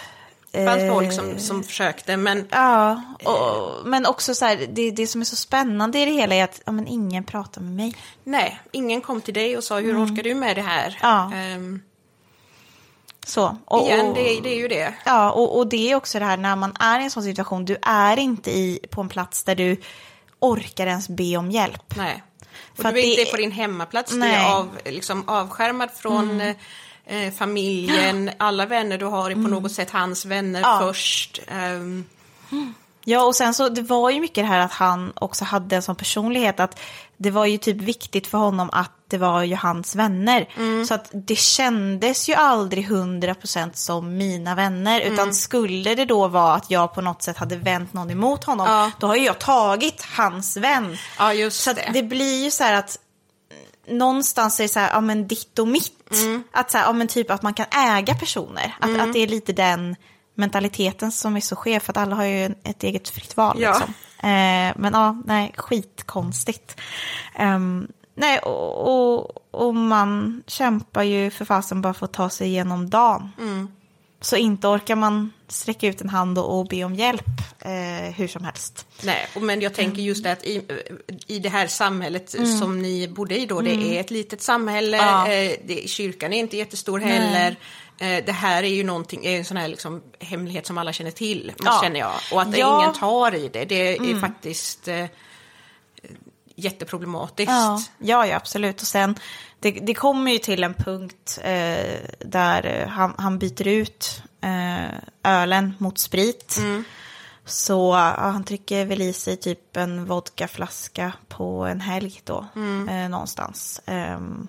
det fanns eh, folk som, som försökte, men Ja, och, men också så här, det, det som är så spännande i det hela är att ja, men ingen pratar med mig. nej, ingen kom till dig och sa hur orkar du med det här? Ja. Ehm, Så, och, igen, och, det, det är ju det. Ja, och, och det är också det här när man är i en sån situation, du är inte i, på en plats där du orkar ens be om hjälp. Nej. Och För du är att inte det- på din hemmaplats, du Nej. Mm. är av, liksom, avskärmad från eh, familjen, alla vänner du har är på något sätt hans vänner Ja. först. Ehm, Ja, och sen så det var ju mycket det här att han också hade en sån personlighet att det var ju typ viktigt för honom att det var ju hans vänner. Mm. Så att det kändes ju aldrig 100% som mina vänner. Mm. Utan skulle det då vara att jag på något sätt hade vänt någon emot honom, Ja. då har ju jag tagit hans vän. ja, just Så det. det blir ju så här att någonstans är det så här, ja men ditt och mitt. Mm. Att så här, ja men typ att man kan äga personer. Att, att det är lite den mentaliteten som är så skev, för att alla har ju ett eget fritt val. Ja. Liksom. Eh, men ja, nej, skitkonstigt. Ehm, nej, och, och, och man kämpar ju för fasen bara för att ta sig igenom dagen. Mm. Så inte orkar man sträcka ut en hand och, och be om hjälp eh, hur som helst. Nej, men jag tänker just det att i, i det här samhället som ni bodde i då, det är ett litet samhälle, Ja. eh, det, kyrkan är inte jättestor heller. Eh, det här är ju någonting, är en sån här liksom hemlighet som alla känner till, Ja. känner jag. Och att Ja. ingen tar i det, det är faktiskt eh, jätteproblematiskt. Ja, ja, ja absolut. Och sen, det, det kommer ju till en punkt eh, där eh, han, han byter ut eh, ölen mot sprit. Så ja, han trycker väl i sig typ en vodkaflaska på en helg då, eh, någonstans. Ehm,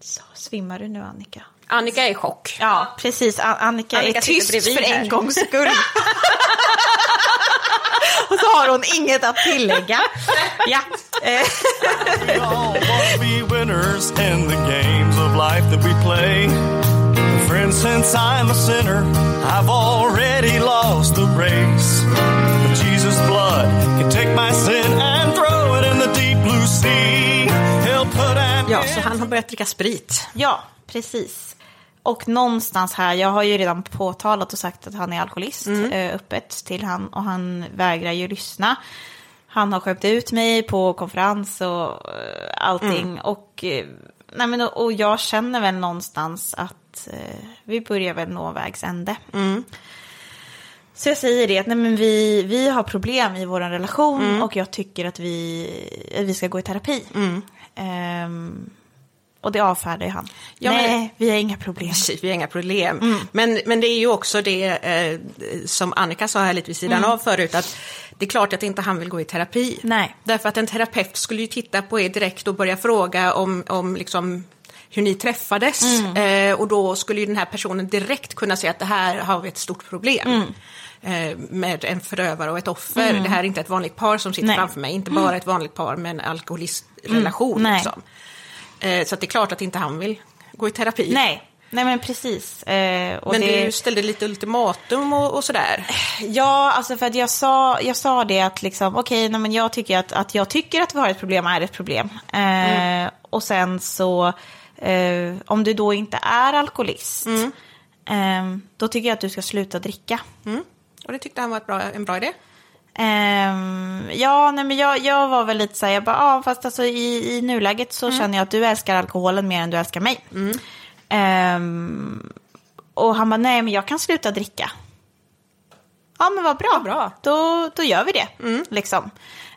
så, svimmar du nu Annika? Annika är i chock. Ja, precis. Annika, Annika är tyst för en gångs skull. Och så har hon inget att tillägga. Ja. Eh, We all want to be winners in the games of life that we play. Friend, since I'm a sinner, I've already lost the race. But Jesus' blood can take my sin and throw it in the deep blue sea. He'll put an Ja, så han har börjat dricka sprit. Ja, precis. Och någonstans här, jag har ju redan påtalat och sagt att han är alkoholist eh, öppet till han och han vägrar ju lyssna. Han har skämt ut mig på konferens och eh, allting. Och, eh, nej men, och, jag känner väl någonstans att eh, vi börjar väl nå vägs ände. Så jag säger det, att nej men vi, vi har problem i vår relation och jag tycker att vi, att vi ska gå i terapi. Ehm, och det avfärdar ju han. Ja, men- nej, vi har inga problem. Precis, vi har inga problem. Men, men det är ju också det eh, som Annika sa här lite vid sidan av förut, att det är klart att inte han vill gå i terapi. Nej. Därför att en terapeut skulle ju titta på er direkt och börja fråga om, om liksom hur ni träffades. Eh, och då skulle ju den här personen direkt kunna säga att det här har vi ett stort problem. Eh, med en förövare och ett offer. Det här är inte ett vanligt par som sitter Nej. framför mig, inte bara ett vanligt par med en alkoholistrelation. Liksom. Eh, så att det är klart att inte han vill gå i terapi. Nej, nej men precis. Eh, Men det... du ställde lite ultimatum och, och sådär. Ja, alltså för att jag sa, jag sa det att liksom, okej, nej, men jag tycker att, att jag tycker att vi har ett problem är ett problem. Eh, Och sen så, eh, om du då inte är alkoholist, eh, då tycker jag att du ska sluta dricka. Och det tyckte han var ett bra, en bra idé. Ehm, ja, nej, men jag, jag var väl lite så här, jag bara, ja, fast alltså i, i nuläget så känner jag att du älskar alkoholen mer än du älskar mig. Ehm, och han bara, nej men jag kan sluta dricka. Ja men vad bra, bra. Då, då gör vi det. Liksom.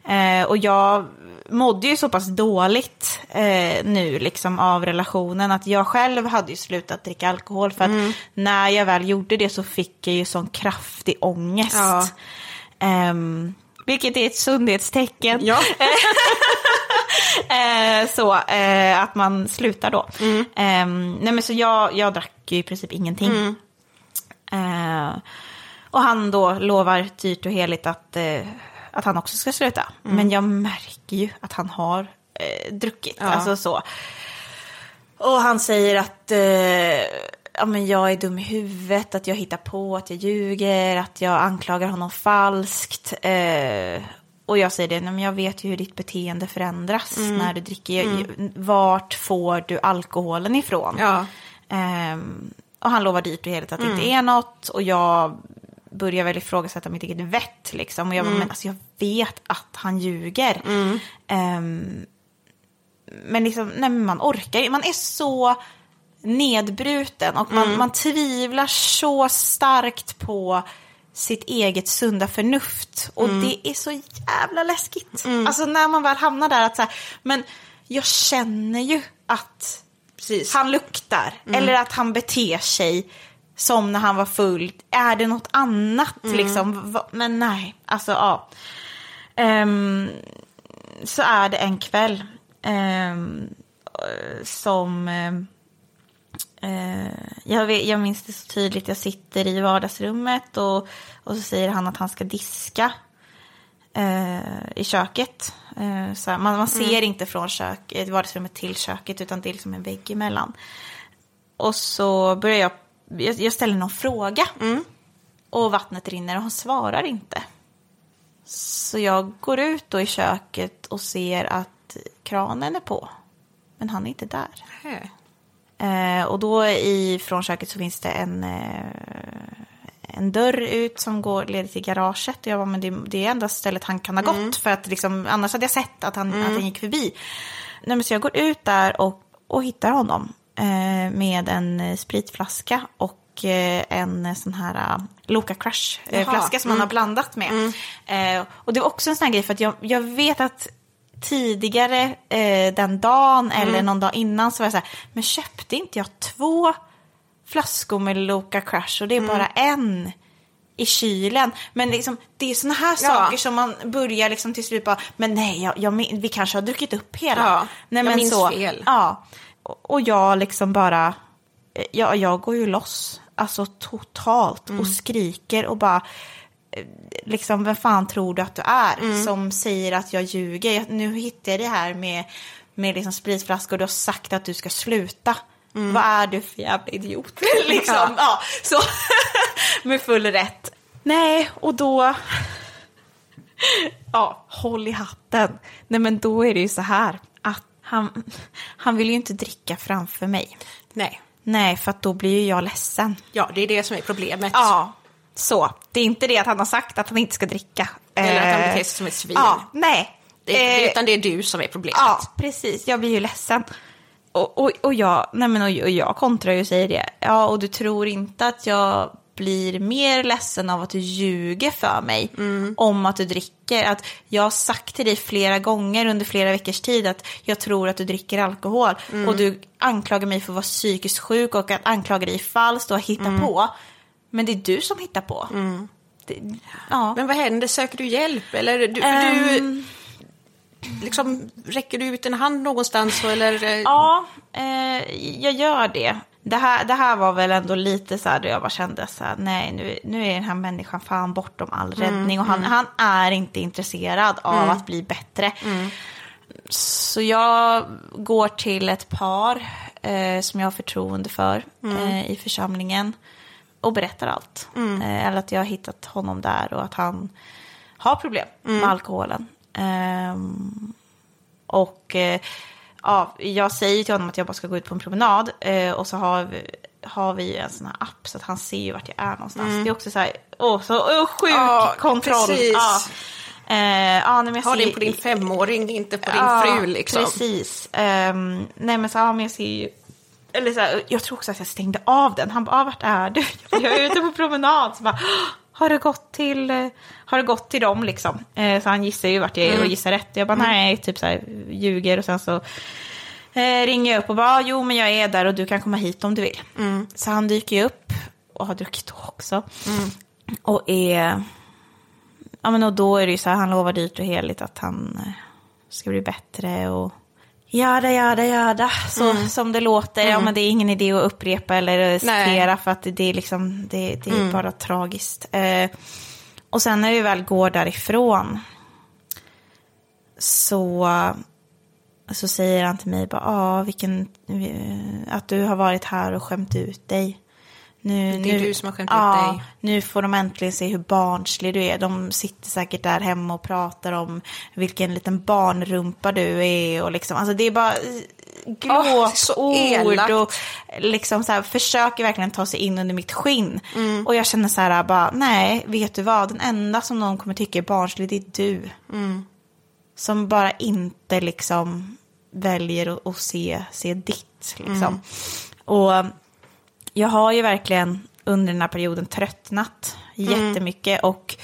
Eh, och jag mådde ju så pass dåligt eh, nu liksom av relationen att jag själv hade ju slutat dricka alkohol för att när jag väl gjorde det så fick jag ju sån kraftig ångest. Ja. Ehm, vilket är ett sundhetstecken. Ja. Eh, så eh, att man slutar då. Ehm, nej men så jag, jag drack ju i princip ingenting. Eh, och han då lovar dyrt och heligt att, eh, att han också ska sluta. Men jag märker ju att han har eh, druckit. Ja. Alltså så. Och han säger att eh, ja, men jag är dum i huvudet, att jag hittar på, att jag ljuger, att jag anklagar honom falskt. Eh, och jag säger det, men jag vet ju hur ditt beteende förändras när du dricker. Mm. Vart får du alkoholen ifrån? Ja. Ehm, och han lovar dyrt och heligt att det inte är något. Och jag börjar väl ifrågasätta mitt eget vett. Liksom. Och jag, bara, men, alltså, jag vet att han ljuger. Ehm, men liksom, nej, men man orkar ju. Man är så nedbruten och man, man tvivlar så starkt på sitt eget sunda förnuft. Och det är så jävla läskigt. Alltså när man väl hamnar där att så här, men jag känner ju att Precis. han luktar. Eller att han beter sig som när han var full. Är det något annat liksom? Va- Men nej, alltså ja. Ehm, så är det en kväll ehm, som... eh, jag, vet, jag minns det så tydligt. Jag sitter i vardagsrummet och, och så säger han att han ska diska eh, i köket. Eh, så man, man ser inte från kök, eh, vardagsrummet till köket utan det är liksom en vägg emellan. Och så börjar jag, jag, jag ställer någon fråga. Och vattnet rinner och han svarar inte. Så jag går ut då i köket och ser att kranen är på. Men han är inte där. Hä. Eh, och då i, från köket så finns det en, eh, en dörr ut som går, leder till garaget. Och jag bara, men det, det är enda stället han kan ha gått. För att liksom, annars hade jag sett att han, att han gick förbi. Nej, men så jag går ut där och, och hittar honom. Eh, med en eh, spritflaska och eh, en sån här uh, Loka. Crush-flaska som han har blandat med. Eh, och det var också en sån här grej för att jag, jag vet att tidigare eh, den dagen eller någon dag innan så var jag så här, men köpte inte jag två flaskor med Loka Crush och det är bara en i kylen. Men liksom, det är såna här saker som man börjar liksom till slut bara, men nej, jag, jag, vi kanske har druckit upp hela. Ja, nej, jag minns fel. Ja, och, jag liksom bara, ja, jag går ju loss, alltså totalt Mm. och skriker och bara, eh, liksom vem fan tror du att du är Mm. som säger att jag ljuger? Jag, nu hittar jag det här med, med liksom spritflaskor och du har sagt att du ska sluta. Vad är du för jävla idiot? liksom, Mm. Ja. ja. så med full rätt. Nej, och då... ja, håll i hatten. Nej, men då är det ju så här att han, han vill ju inte dricka framför mig. Nej. Nej, för att då blir ju jag ledsen. Ja, det är det som är problemet. Ja, så. Det är inte det att han har sagt att han inte ska dricka. Eller att han Eh, beter sig som ett svin. Ja, nej. Det, Eh, utan det är du som är problemet. Ja, precis. Jag blir ju ledsen. Och, och, och, jag, nej men, och, och jag kontrar ju och säger det. Ja, och du tror inte att jag blir mer ledsen av att du ljuger för mig om att du dricker. Att jag har sagt till dig flera gånger under flera veckors tid att jag tror att du dricker alkohol. Och du anklagar mig för att vara psykiskt sjuk och att anklaga dig falskt och hitta på. Men det är du som hittar på. Det, ja. Men vad händer? Söker du hjälp? Eller du, Ehm. du liksom, räcker du ut en hand någonstans? Eller, eh, Ja, eh, jag gör det. Det här, det här var väl ändå lite så här då jag bara kände så här, nej nu, nu är den här människan fan bortom all räddning och han, han är inte intresserad av att bli bättre. Så jag går till ett par eh, som jag har förtroende för eh, i församlingen och berättar allt. Eh, eller att jag har hittat honom där och att han har problem med alkoholen. Ehm, och eh, ja, jag säger till honom att jag bara ska gå ut på en promenad. Eh, och så har vi, har vi en sån här app så att han ser ju vart jag är någonstans. Det är också så här, åh, så åh, sjuk Ja, kontroll. Ja. Eh, ja, nej, ha ser- den på din femåring, inte på din fru. Liksom. Precis. Ehm, nej men så, ja, men jag ser ju... Eller så här, jag tror också att jag stängde av den. Han bara, ah, vart är du? Jag är ute på promenad. Så bara, har du gått till, eh, har du gått till dem liksom? Eh, så han gissar ju vart jag är och gissar rätt. Jag bara, nej, typ så här, ljuger. Och sen så eh, ringer jag upp och bara, "Ah, jo men jag är där och du kan komma hit om du vill. Så han dyker ju upp och har druckit också. Och är... Ja men och då är det ju så här, han lovar dyrt och heligt att han ska bli bättre och jada, jada, jada. Så som det låter. Ja men det är ingen idé att upprepa eller citera för att det är liksom, det, det är bara tragiskt. Eh, och sen när vi väl går därifrån så så säger han till mig bara, ja, vilken, att du har varit här och skämt ut dig. Nu, Det är nu, du som har skämt ja, ut dig. Nu får de äntligen se hur barnslig du är. De sitter säkert där hemma och pratar om vilken liten barnrumpa du är. Och liksom, alltså det är bara elakt. glåpord och liksom så här, försöker verkligen ta sig in under mitt skinn. Mm. Och jag känner så här, bara, nej, vet du vad? Den enda som någon kommer tycka är barnslig, det är du. Mm. Som bara inte liksom väljer att, att se, se ditt. Liksom. Mm. Och jag har ju verkligen under den här perioden tröttnat jättemycket. Och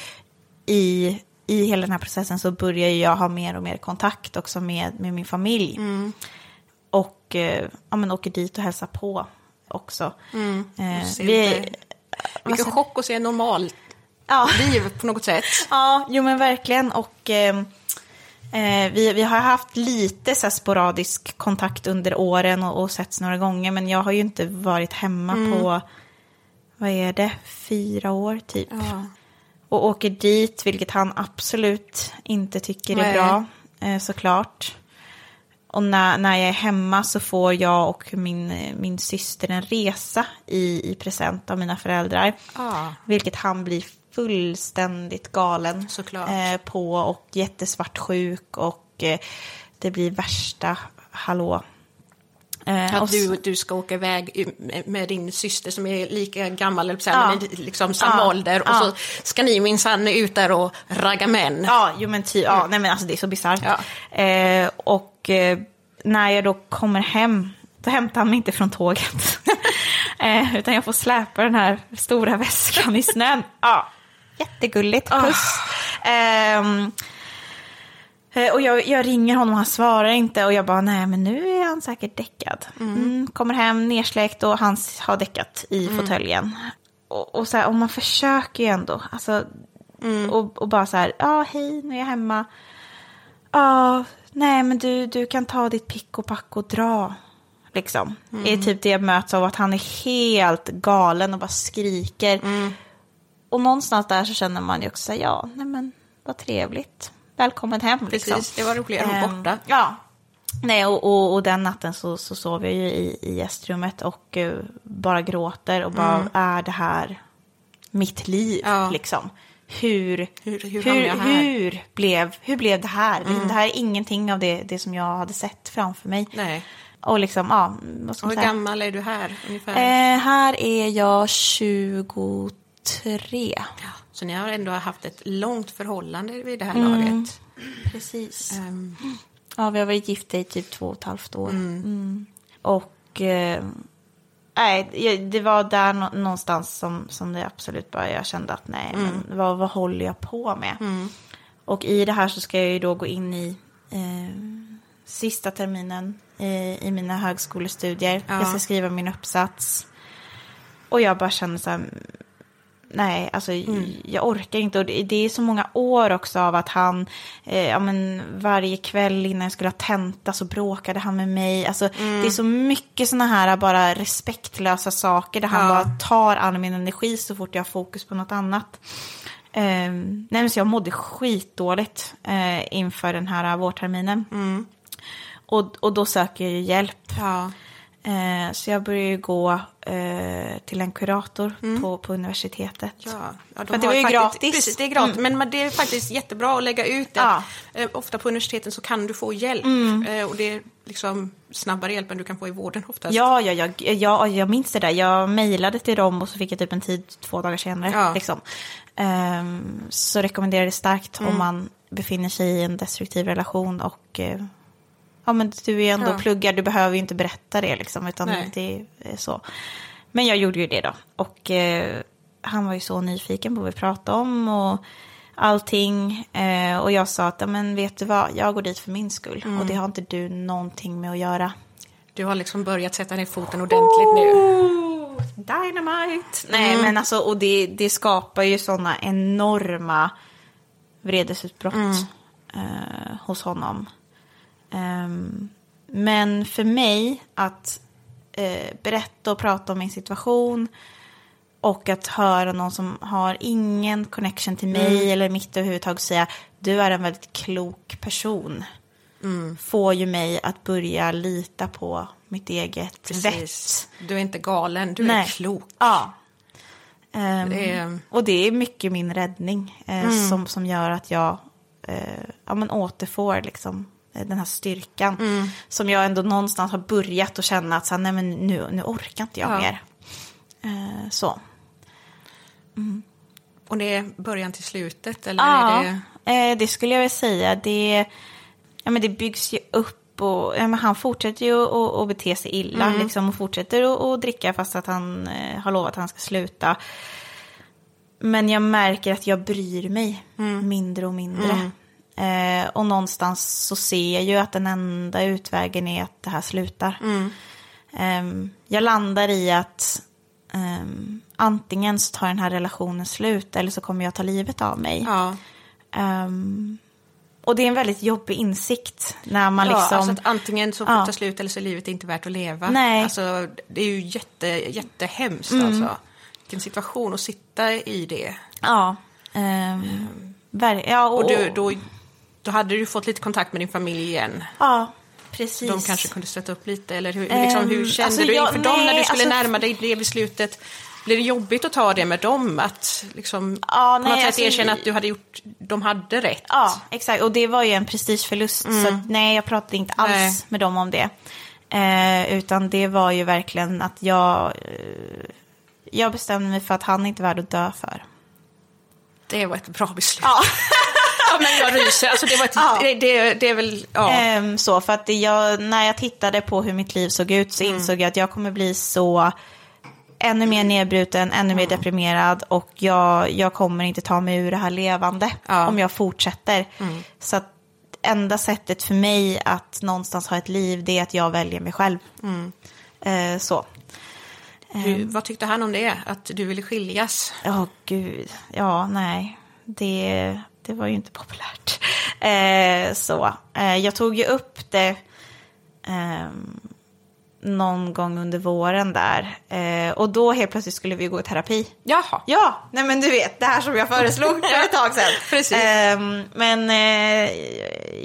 i, i hela den här processen så börjar jag ha mer och mer kontakt också med, med min familj. Och eh, ja, men åker dit och hälsar på också. Eh, vi, lite- Vilken chock att se normalt ja. liv på något sätt. Ja, jo men verkligen. Och eh, eh, vi, vi har haft lite så sporadisk kontakt under åren och, och setts några gånger. Men jag har ju inte varit hemma på, vad är det, fyra år typ. Ja. Och åker dit, vilket han absolut inte tycker är Nej. bra, eh, såklart. Och när, när jag är hemma så får jag och min, min syster en resa i, i present av mina föräldrar. Ja. Vilket han blir fullständigt galen eh, på och jättesvartsjuk och eh, det blir värsta hallå. Eh, Att du, du ska åka iväg med- din syster som är lika gammal, eller Ja. liksom samma Ja. ålder. Och Ja. så ska ni minsann ut där och ragga män. Ja, jo men ty, ja, nej men alltså det är så bisarrt. Ja. Eh, och eh, när jag då kommer hem, då hämtar han mig inte från tåget. eh, utan jag får släpa den här stora väskan i snön. Ja, jättegulligt, puss. Ehm, eh, och jag, jag ringer honom, han svarar inte och jag bara, nej men nu är han säkert däckad. Mm, kommer hem nersläckt och han har däckat i fåtöljen. Och, och, så här, och man försöker ju ändå, alltså, och, och bara så här, ja hej, nu är jag hemma. Ja, nej men du, du kan ta ditt pick och pack och dra. Liksom. Det är typ det jag möts av att han är helt galen och bara skriker. Och någonstans där så känner man ju också så här, ja, nej men vad trevligt. Välkommen hem. Precis, liksom. det var roligare att vara borta. Ja. Nej, och, och, och den natten så, så sov jag ju i, i gästrummet och eh, bara gråter och bara, är det här mitt liv? Ja. Liksom. Hur, Hur- hur hur, hur, blev, hur blev det här? Det här är ingenting av det, det som jag hade sett framför mig. Nej. Och liksom, ja, vad ska Och hur säga? gammal är du här ungefär? Eh, här är jag 23. Ja, så ni har ändå haft ett långt förhållande vid det här Mm. laget. Precis. Ehm, Ja, vi har varit gifta i typ två och ett halvt år. Mm. Och eh, nej, det var där nå- någonstans som, som det absolut bara, jag kände att nej, men vad, vad håller jag på med? Och i det här så ska jag ju då gå in i eh, sista terminen eh, i mina högskolestudier. Ja. Jag ska skriva min uppsats. Och jag bara känner så här, nej, alltså jag orkar inte. Och det, det är så många år också av att han, eh, ja men varje kväll innan jag skulle ha tenta så bråkade han med mig. Alltså det är så mycket sådana här bara respektlösa saker där han Ja. bara tar all min energi så fort jag har fokus på något annat. Eh, nej, så jag mådde skitdåligt eh, inför den här vårterminen. Och, och då söker jag ju hjälp. ja. Eh, så jag började ju gå eh, till en kurator på, på universitetet. Ja, ja, de För det var ju faktiskt- gratis. Precis, det är gratis. Men men det är faktiskt jättebra att lägga ut det. Ja. Eh, Ofta på universiteten så kan du få hjälp. Eh, Och det är liksom snabbare hjälp än du kan få i vården oftast. Ja, ja, ja, ja, jag minns det där. Jag mejlade till dem och så fick jag typ en tid två dagar senare. Ja. Liksom. Ehm, så rekommenderar det starkt om man befinner sig i en destruktiv relation och eh, ja, men du är ändå Ja. pluggar, du behöver ju inte berätta det liksom, utan Nej. det är så. Men jag gjorde ju det då. Och eh, han var ju så nyfiken på vad vi pratade om och allting. Eh, och jag sa att, men vet du vad, jag går dit för min skull. Och det har inte du någonting med att göra. Du har liksom börjat sätta ner foten ordentligt nu. Dynamite! Nej, men alltså, och det, det skapar ju sådana enorma vredesutbrott eh, hos honom. Ehm, men för mig att eh, berätta och prata om min situation och att höra någon som har ingen connection till mig eller mitt överhuvudtaget säga du är en väldigt klok person. får ju mig att börja lita på mitt eget vett. Du är inte galen, du är Nej. klok. Ja. Ehm, Det är- Och det är mycket min räddning eh, som, som gör att jag eh, ja, men återfår liksom, den här styrkan. Som jag ändå någonstans har börjat att känna att så här, nej, men nu, nu orkar inte jag Ja. mer. Eh, så. Och det är början till slutet, eller Ja, är det... eh, det skulle jag vilja säga. Det, ja, men det byggs ju upp och ja, men han fortsätter ju att, bete sig illa liksom, och fortsätter att, att dricka fast att han eh, har lovat att han ska sluta. Men jag märker att jag bryr mig mindre och mindre. Eh, och någonstans så ser jag ju att den enda utvägen är att det här slutar. Ehm, jag landar i att ehm, antingen så tar den här relationen slut eller så kommer jag ta livet av mig. Ja, Ehm, och det är en väldigt jobbig insikt när man ja liksom... alltså att antingen så får Ja. ta slut eller så är livet inte värt att leva. Nej. Alltså, det är ju jätte, jättehemskt alltså. Vilken situation att sitta i det. Ja. ver- ja, och, Och du, då, då hade du fått lite kontakt med din familj igen. Ja, precis. De kanske kunde stötta upp lite, eller hur, liksom, hur Ehm, kände alltså, du jag- inför dem när nej, du skulle alltså- närma dig det beslutet? Blev det jobbigt att ta det med dem? Att liksom, Ja, på nej, något sätt alltså, erkänna att du hade gjort, de hade rätt? Ja, exakt. Och det var ju en prestigeförlust. Så att, nej, jag pratade inte alls Nej. med dem om det. Eh, utan det var ju verkligen att jag... Eh, jag bestämde mig för att han inte är värd att dö för. Det var ett bra beslut. Ja. Ja, men jag ryser. Alltså, det, var ett, Ja. det, det, det är väl... Ja. Ehm, så, för att jag, när jag tittade på hur mitt liv såg ut så Mm. insåg jag att jag kommer bli så ännu mer nedbruten, ännu Mm. mer deprimerad och jag, jag kommer inte ta mig ur det här levande Ja. Mm. om jag fortsätter. Så att enda sättet för mig att någonstans ha ett liv det är att jag väljer mig själv. Mm. Eh, så. Hur, vad tyckte han om det? Att du ville skiljas? Ja, gud. Ja, nej. Det, det var ju inte populärt. Eh, så. Eh, jag tog ju upp det ehm, någon gång under våren där. Eh, och då helt plötsligt skulle vi gå i terapi. Jaha. Ja, nej men du vet, det här som jag föreslog för ett tag sedan. Precis. Ehm, men eh,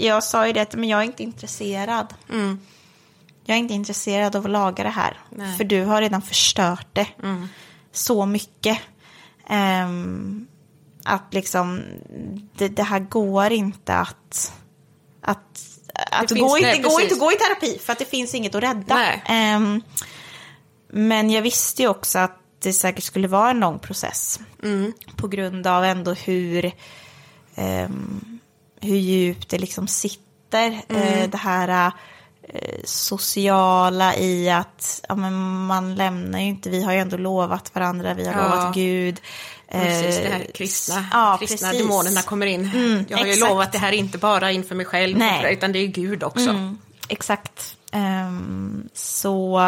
jag sa ju det men jag är inte intresserad. Jag är inte intresserad av att laga det här. Nej. För du har redan förstört det så mycket. Ehm, att liksom, det, det här går inte att... att att Det gå, finns- inte, nej, gå precis. inte gå i terapi för att det finns inget att rädda. Ehm, men jag visste ju också att det säkert skulle vara en lång process. På grund av ändå hur, ehm, hur djupt det liksom sitter. Eh, det här eh, sociala i att ja, men man lämnar ju inte. Vi har ju ändå lovat varandra, vi har Ja. lovat Gud. Precis, det Eh, här kristna, ja, kristna precis. demonerna kommer in. jag har ju exakt. lovat det här inte bara inför mig själv, Nej. utan det är Gud också. Mm, exakt. Ehm, så...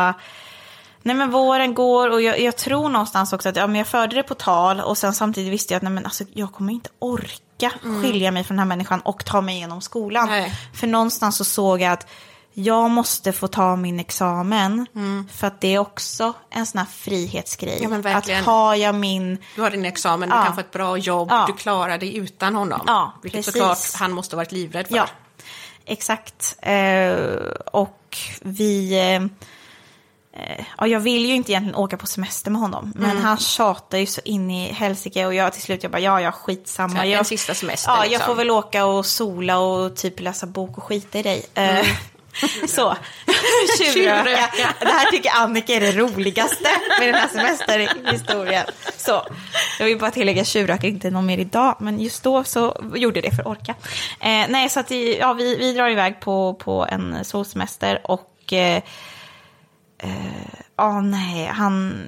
Nej men våren går och jag, jag tror någonstans också att ja, men jag förde det på tal och sen samtidigt visste jag att nej, men alltså, jag kommer inte orka skilja mig från den här människan och ta mig igenom skolan. Nej. För någonstans så såg jag att jag måste få ta min examen för att det är också en sån här frihetsgrej. Ja, att har jag min... Du har din examen, du Ja. kan få ett bra jobb, Ja. du klarar dig utan honom. Ja, vilket precis. såklart han måste ha varit livrädd för. Ja, exakt. Eh, och vi... Eh, ja, jag vill ju inte egentligen åka på semester med honom. Men Mm. han tjatar ju så in i helsike. Och jag till slut jag bara, ja, ja, skitsamma. Så en jag, sista semester, Ja, jag liksom. får väl åka och sola och typ läsa bok och skita i dig. Eh, Mm. så. Tjuvröka. Det här tycker Annika är det roligaste med den här semesterhistorien. Så. Jag vill bara tillägga, tjuvrökar inte någon mer idag. Men just då så gjorde jag det för att orka. Eh, nej, så att vi, ja, vi, vi drar iväg på, på en solsemester och eh, Ja, nej, han,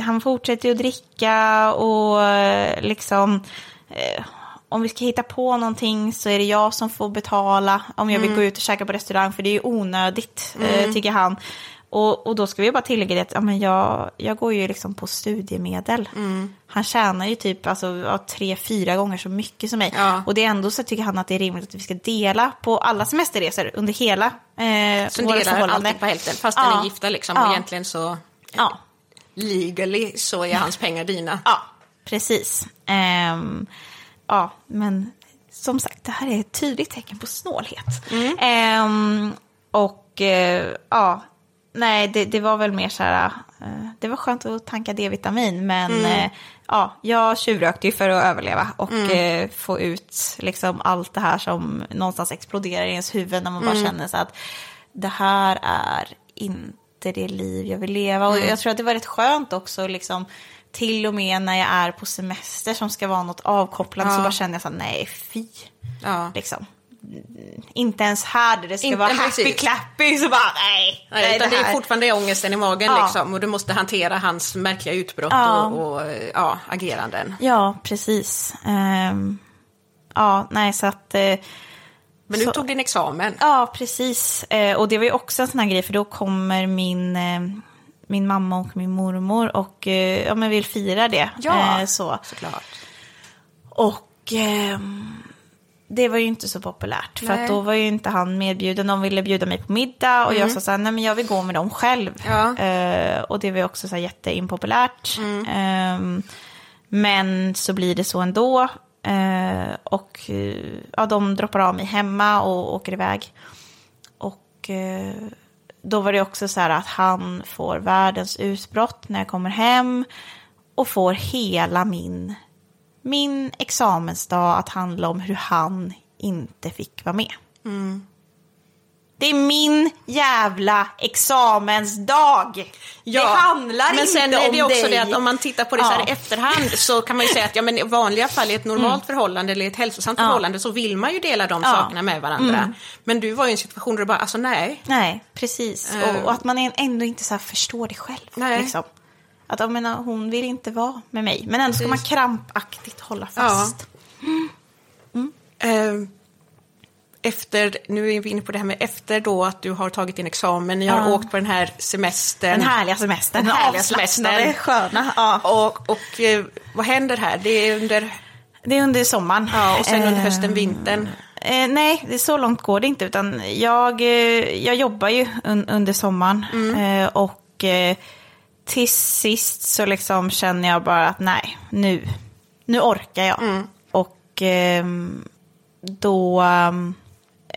han fortsätter ju att dricka och eh, liksom... Eh, om vi ska hitta på någonting så är det jag som får betala om jag vill gå ut och käka på restaurang för det är ju onödigt, eh, tycker han. Och, och då ska vi bara tillägga det att ja, men jag, jag går ju liksom på studiemedel. Han tjänar ju typ alltså, tre, fyra gånger så mycket som mig. Ja. Och det är ändå så tycker han att det är rimligt att vi ska dela på alla semesterresor under hela eh, Så delar alltid på hälften, fast Ja. är gifta liksom. Ja. Och egentligen så, Ja. legally, så är hans pengar dina. Ja, precis. Ehm, ja, men som sagt, det här är ett tydligt tecken på snålhet. Ehm, och eh, ja, nej, det, det var väl mer så här, eh, det var skönt att tanka D-vitamin, men eh, ja, jag tjuvrökte ju för att överleva och eh, få ut liksom allt det här som någonstans exploderar i ens huvud när man bara känner så att det här är inte det liv jag vill leva. Och jag tror att det var rätt skönt också, liksom, till och med när jag är på semester som ska vara något avkopplande så Ja. bara känner jag så här, nej fy. Ja. Liksom. Inte ens här där det ska Inte vara happy clappy så bara nej. Nej, utan det, här- är fortfarande ångesten i magen Ja. liksom, och du måste hantera hans märkliga utbrott Ja. och, och ja, ageranden. Ja, precis. Ehm, ja, nej så att... eh, Men du Så- tog din examen. Ja, precis. Eh, och det var ju också en sån här grej, för då kommer min, eh, min mamma och min mormor och eh, ja, men vill fira det. Ja. Eh, så. Såklart. Och ehm, det var ju inte så populärt, för att då var ju inte han medbjuden. De ville bjuda mig på middag och jag sa så här, nej men jag vill gå med dem själv. Ja. Eh, och det var ju också så här jätteimpopulärt. Ehm, men så blir det så ändå. Eh, och ja, de droppar av mig hemma och åker iväg. Och då var det också så här att han får världens utbrott när jag kommer hem. Och får hela min, min examensdag att handla om hur han inte fick vara med. Mm. Det är min jävla examensdag. det handlar men inte sen är om det också dig. det att om man tittar på det så här Ja. i efterhand så kan man ju säga att ja, men i vanliga fall i ett normalt förhållande eller ett hälsosamt Ja. förhållande så vill man ju dela de Ja. sakerna med varandra. Men du var i en situation där du bara, alltså nej. Nej, precis. Eh. Och, och att man ändå inte så förstår det själv. Nej. Liksom. Att jag menar, hon vill inte vara med mig. Men ändå ska man krampaktigt hålla fast. Eh, efter, nu är vi inne på det här med efter då att du har tagit din examen, ni har Ja. åkt på den här semestern. Den härliga semestern. Den härliga semestern. sköna. Ja. Och, och eh, vad händer här? Det är under, Det är under sommaren. ja, och sen under Eh, hösten, vintern. Eh, nej, det är så långt går det inte. Utan jag, eh, jag jobbar ju un, under sommaren. Mm. Eh, och eh, till sist så liksom känner jag bara att nej, nu, nu orkar jag. Mm. Och ehm, då ehm,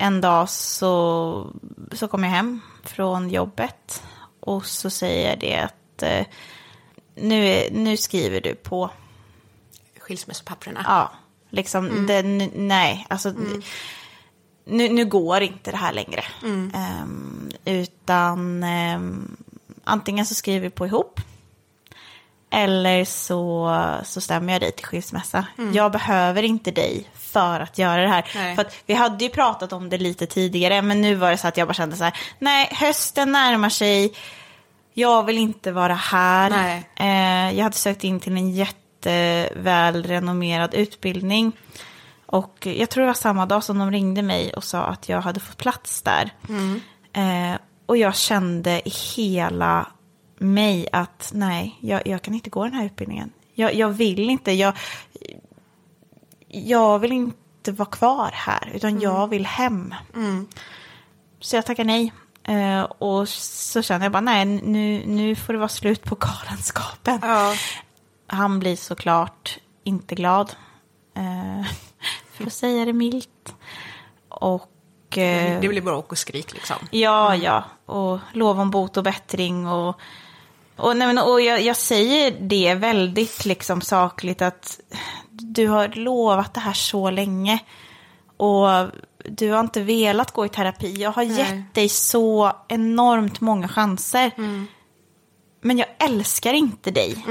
en dag så, så kom jag hem från jobbet. Och så säger det att eh, nu, är- nu skriver du på. Skilsmässopapperna. Ja, liksom, det, n- nej, alltså, nu, nu går inte det här längre. Ehm, utan ehm, antingen så skriver vi på ihop. Eller så, så stämmer jag dig till skilsmässa. Jag behöver inte dig för att göra det här. Nej. För vi hade ju pratat om det lite tidigare, men nu var det så att jag bara kände så här, nej, hösten närmar sig, jag vill inte vara här. Eh, jag hade sökt in till en jättevälrenommerad utbildning. Och jag tror det var samma dag som de ringde mig och sa att jag hade fått plats där. Eh, och jag kände i hela mig att nej, jag, jag kan inte gå den här utbildningen. Jag, jag vill inte, jag, jag vill inte vara kvar här, utan jag vill hem. Så jag tackar nej. Eh, och så känner jag bara, nej, nu, nu får det vara slut på galenskapen. Ja. Han blir såklart inte glad. Eh, för att säga det milt. Och... eh, Det blir bråk och skrik liksom. Ja, ja. Och lov om bot och bättring. Och, och, nej, men, och jag, jag säger det väldigt liksom sakligt att du har lovat det här så länge. Och du har inte velat gå i terapi. Jag har Nej. gett dig så enormt många chanser. Men jag älskar inte dig.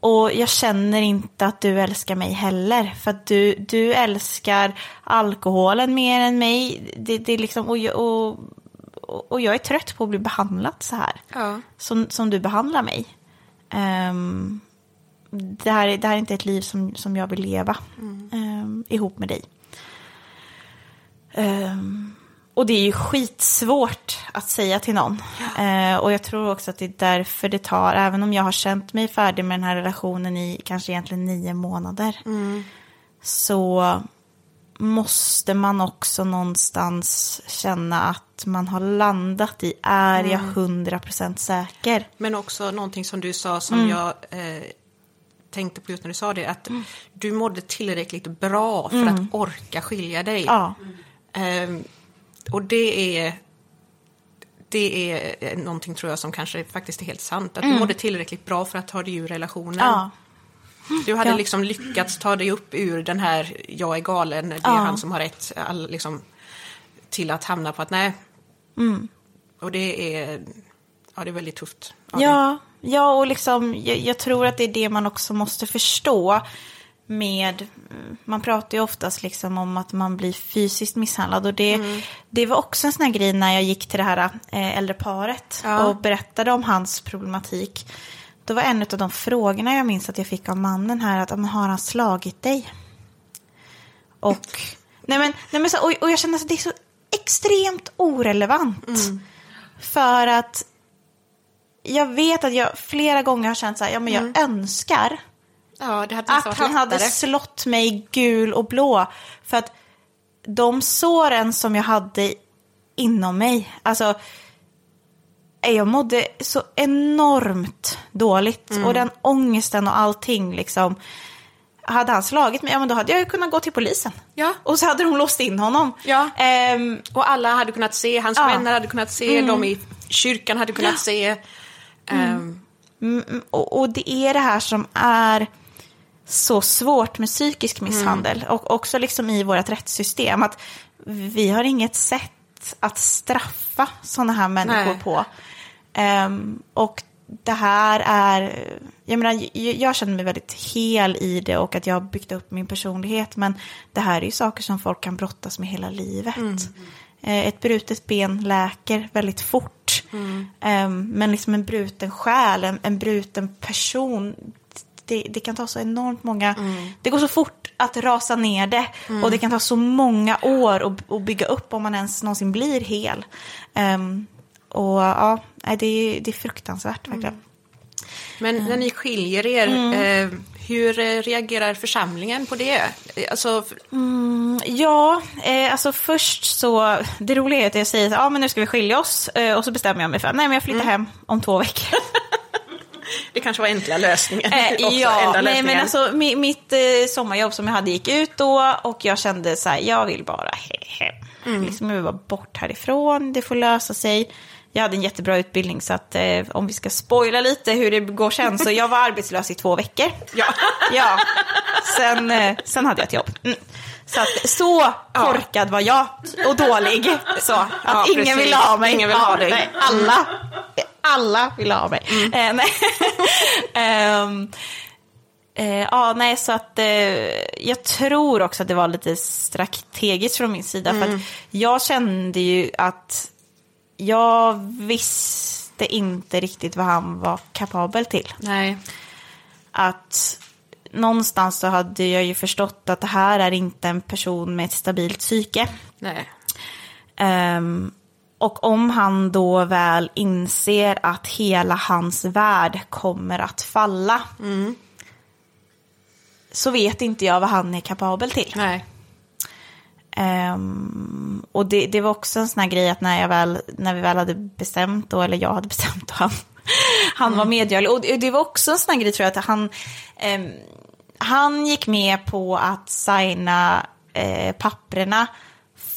Och jag känner inte att du älskar mig heller. För att du, du älskar alkoholen mer än mig. Det, det är liksom, och, och, och- jag är trött på att bli behandlad så här. Ja. Som, som du behandlar mig. Ehm, det, här, är- det här är inte ett liv som, som jag vill leva ehm, ihop med dig. Ehm, och det är ju skitsvårt att säga till någon. Eh, och jag tror också att det är därför det tar, även om jag har känt mig färdig med den här relationen i kanske egentligen nio månader. Så måste man också någonstans känna att man har landat i, är jag hundra procent säker? Men också någonting som du sa som jag eh, tänkte på just när du sa det, att du mådde tillräckligt bra för att orka skilja dig. Ja. Ehm, och det är, det är eh, någonting tror jag som kanske faktiskt är helt sant. Att du mådde tillräckligt bra för att ta dig ur relationen. Ja. Du hade Ja. liksom lyckats ta dig upp ur den här jag är galen, det är Ja. han som har rätt, all, liksom, till att hamna på att nej. Mm. Och det är, ja, det är väldigt tufft. Ja, ja och liksom, jag, jag tror att det är det man också måste förstå med, man pratar ju oftast liksom om att man blir fysiskt misshandlad och det, Mm. det var också en sån här grej när jag gick till det här eh, äldre paret och berättade om hans problematik. Då var en av de frågorna jag minns att jag fick av mannen här att, "Ja, men har han slagit dig? Och, nej men, nej men så, och, och jag känner att det är så extremt orelevant. För att jag vet att jag flera gånger har känt så här, ja men jag önskar Ja, hade att han hade lättare. slått mig gul och blå. För att de såren som jag hade inom mig, alltså jag mådde så enormt dåligt. Mm. Och den ångesten och allting liksom. Hade han slagit mig, ja men då hade jag ju kunnat gå till polisen. Ja. Och så hade de låst in honom. Ja. Ehm, Och alla hade kunnat se, hans Ja. vänner hade kunnat se, de i kyrkan hade kunnat se. Ehm, Mm, och, och det är det här som är så svårt med psykisk misshandel. Och också liksom i vårt rättssystem. Att vi har inget sätt att straffa sådana här människor Nej. på. Ehm, och det här är, jag menar, jag, känner mig väldigt hel i det och att jag har byggt upp min personlighet. Men det här är ju saker som folk kan brottas med hela livet. Eh, Ett brutet ben läker väldigt fort. Ehm, men liksom en bruten själ, en, en bruten person, det, det kan ta så enormt många... Det går så fort att rasa ner det. Och det kan ta så många år att, att bygga upp om man ens någonsin blir hel. Ehm, och ja, det är, det är fruktansvärt verkligen. Men när ni skiljer er, eh, hur eh, reagerar församlingen på det? Alltså, f- Ja, eh, alltså först så, det roliga är att jag säger att men nu ska vi skilja oss eh, och så bestämmer jag mig för att nej men jag flyttar hem om två veckor. det kanske var enkla lösningen. Eh, också, ja, nej, lösningen. men alltså mi, mitt eh, sommarjobb som jag hade gick ut då och jag kände så här, jag vill bara he- hem. Mm. Liksom, jag vill bara bort härifrån, det får lösa sig. Jag hade en jättebra utbildning så att eh, om vi ska spoila lite hur det går sen så jag var arbetslös i två veckor. Ja. Ja, sen, eh, sen hade jag ett jobb. Mm. Så att så korkad var jag och dålig. Så att Ja, ingen precis. ville ha mig. Ingen ville ha dig. nej, alla, alla ville ha mig. Eh, nej. Ehm, eh, ja, nej, så att eh, jag tror också att det var lite strategiskt från min sida. För att jag kände ju att jag visste inte riktigt vad han var kapabel till Nej. att någonstans så hade jag ju förstått att det här är inte en person med ett stabilt psyke. Nej. Ehm, och om han då väl inser att hela hans värld kommer att falla så vet inte jag vad han är kapabel till. Nej. Ehm, och det, det var också en sån här grej att när, jag väl, när vi väl hade bestämt, då, eller jag hade bestämt och han, han var medgörlig. Och det, det var också en sån här grej tror jag att han, ehm, han gick med på att signa eh, papprena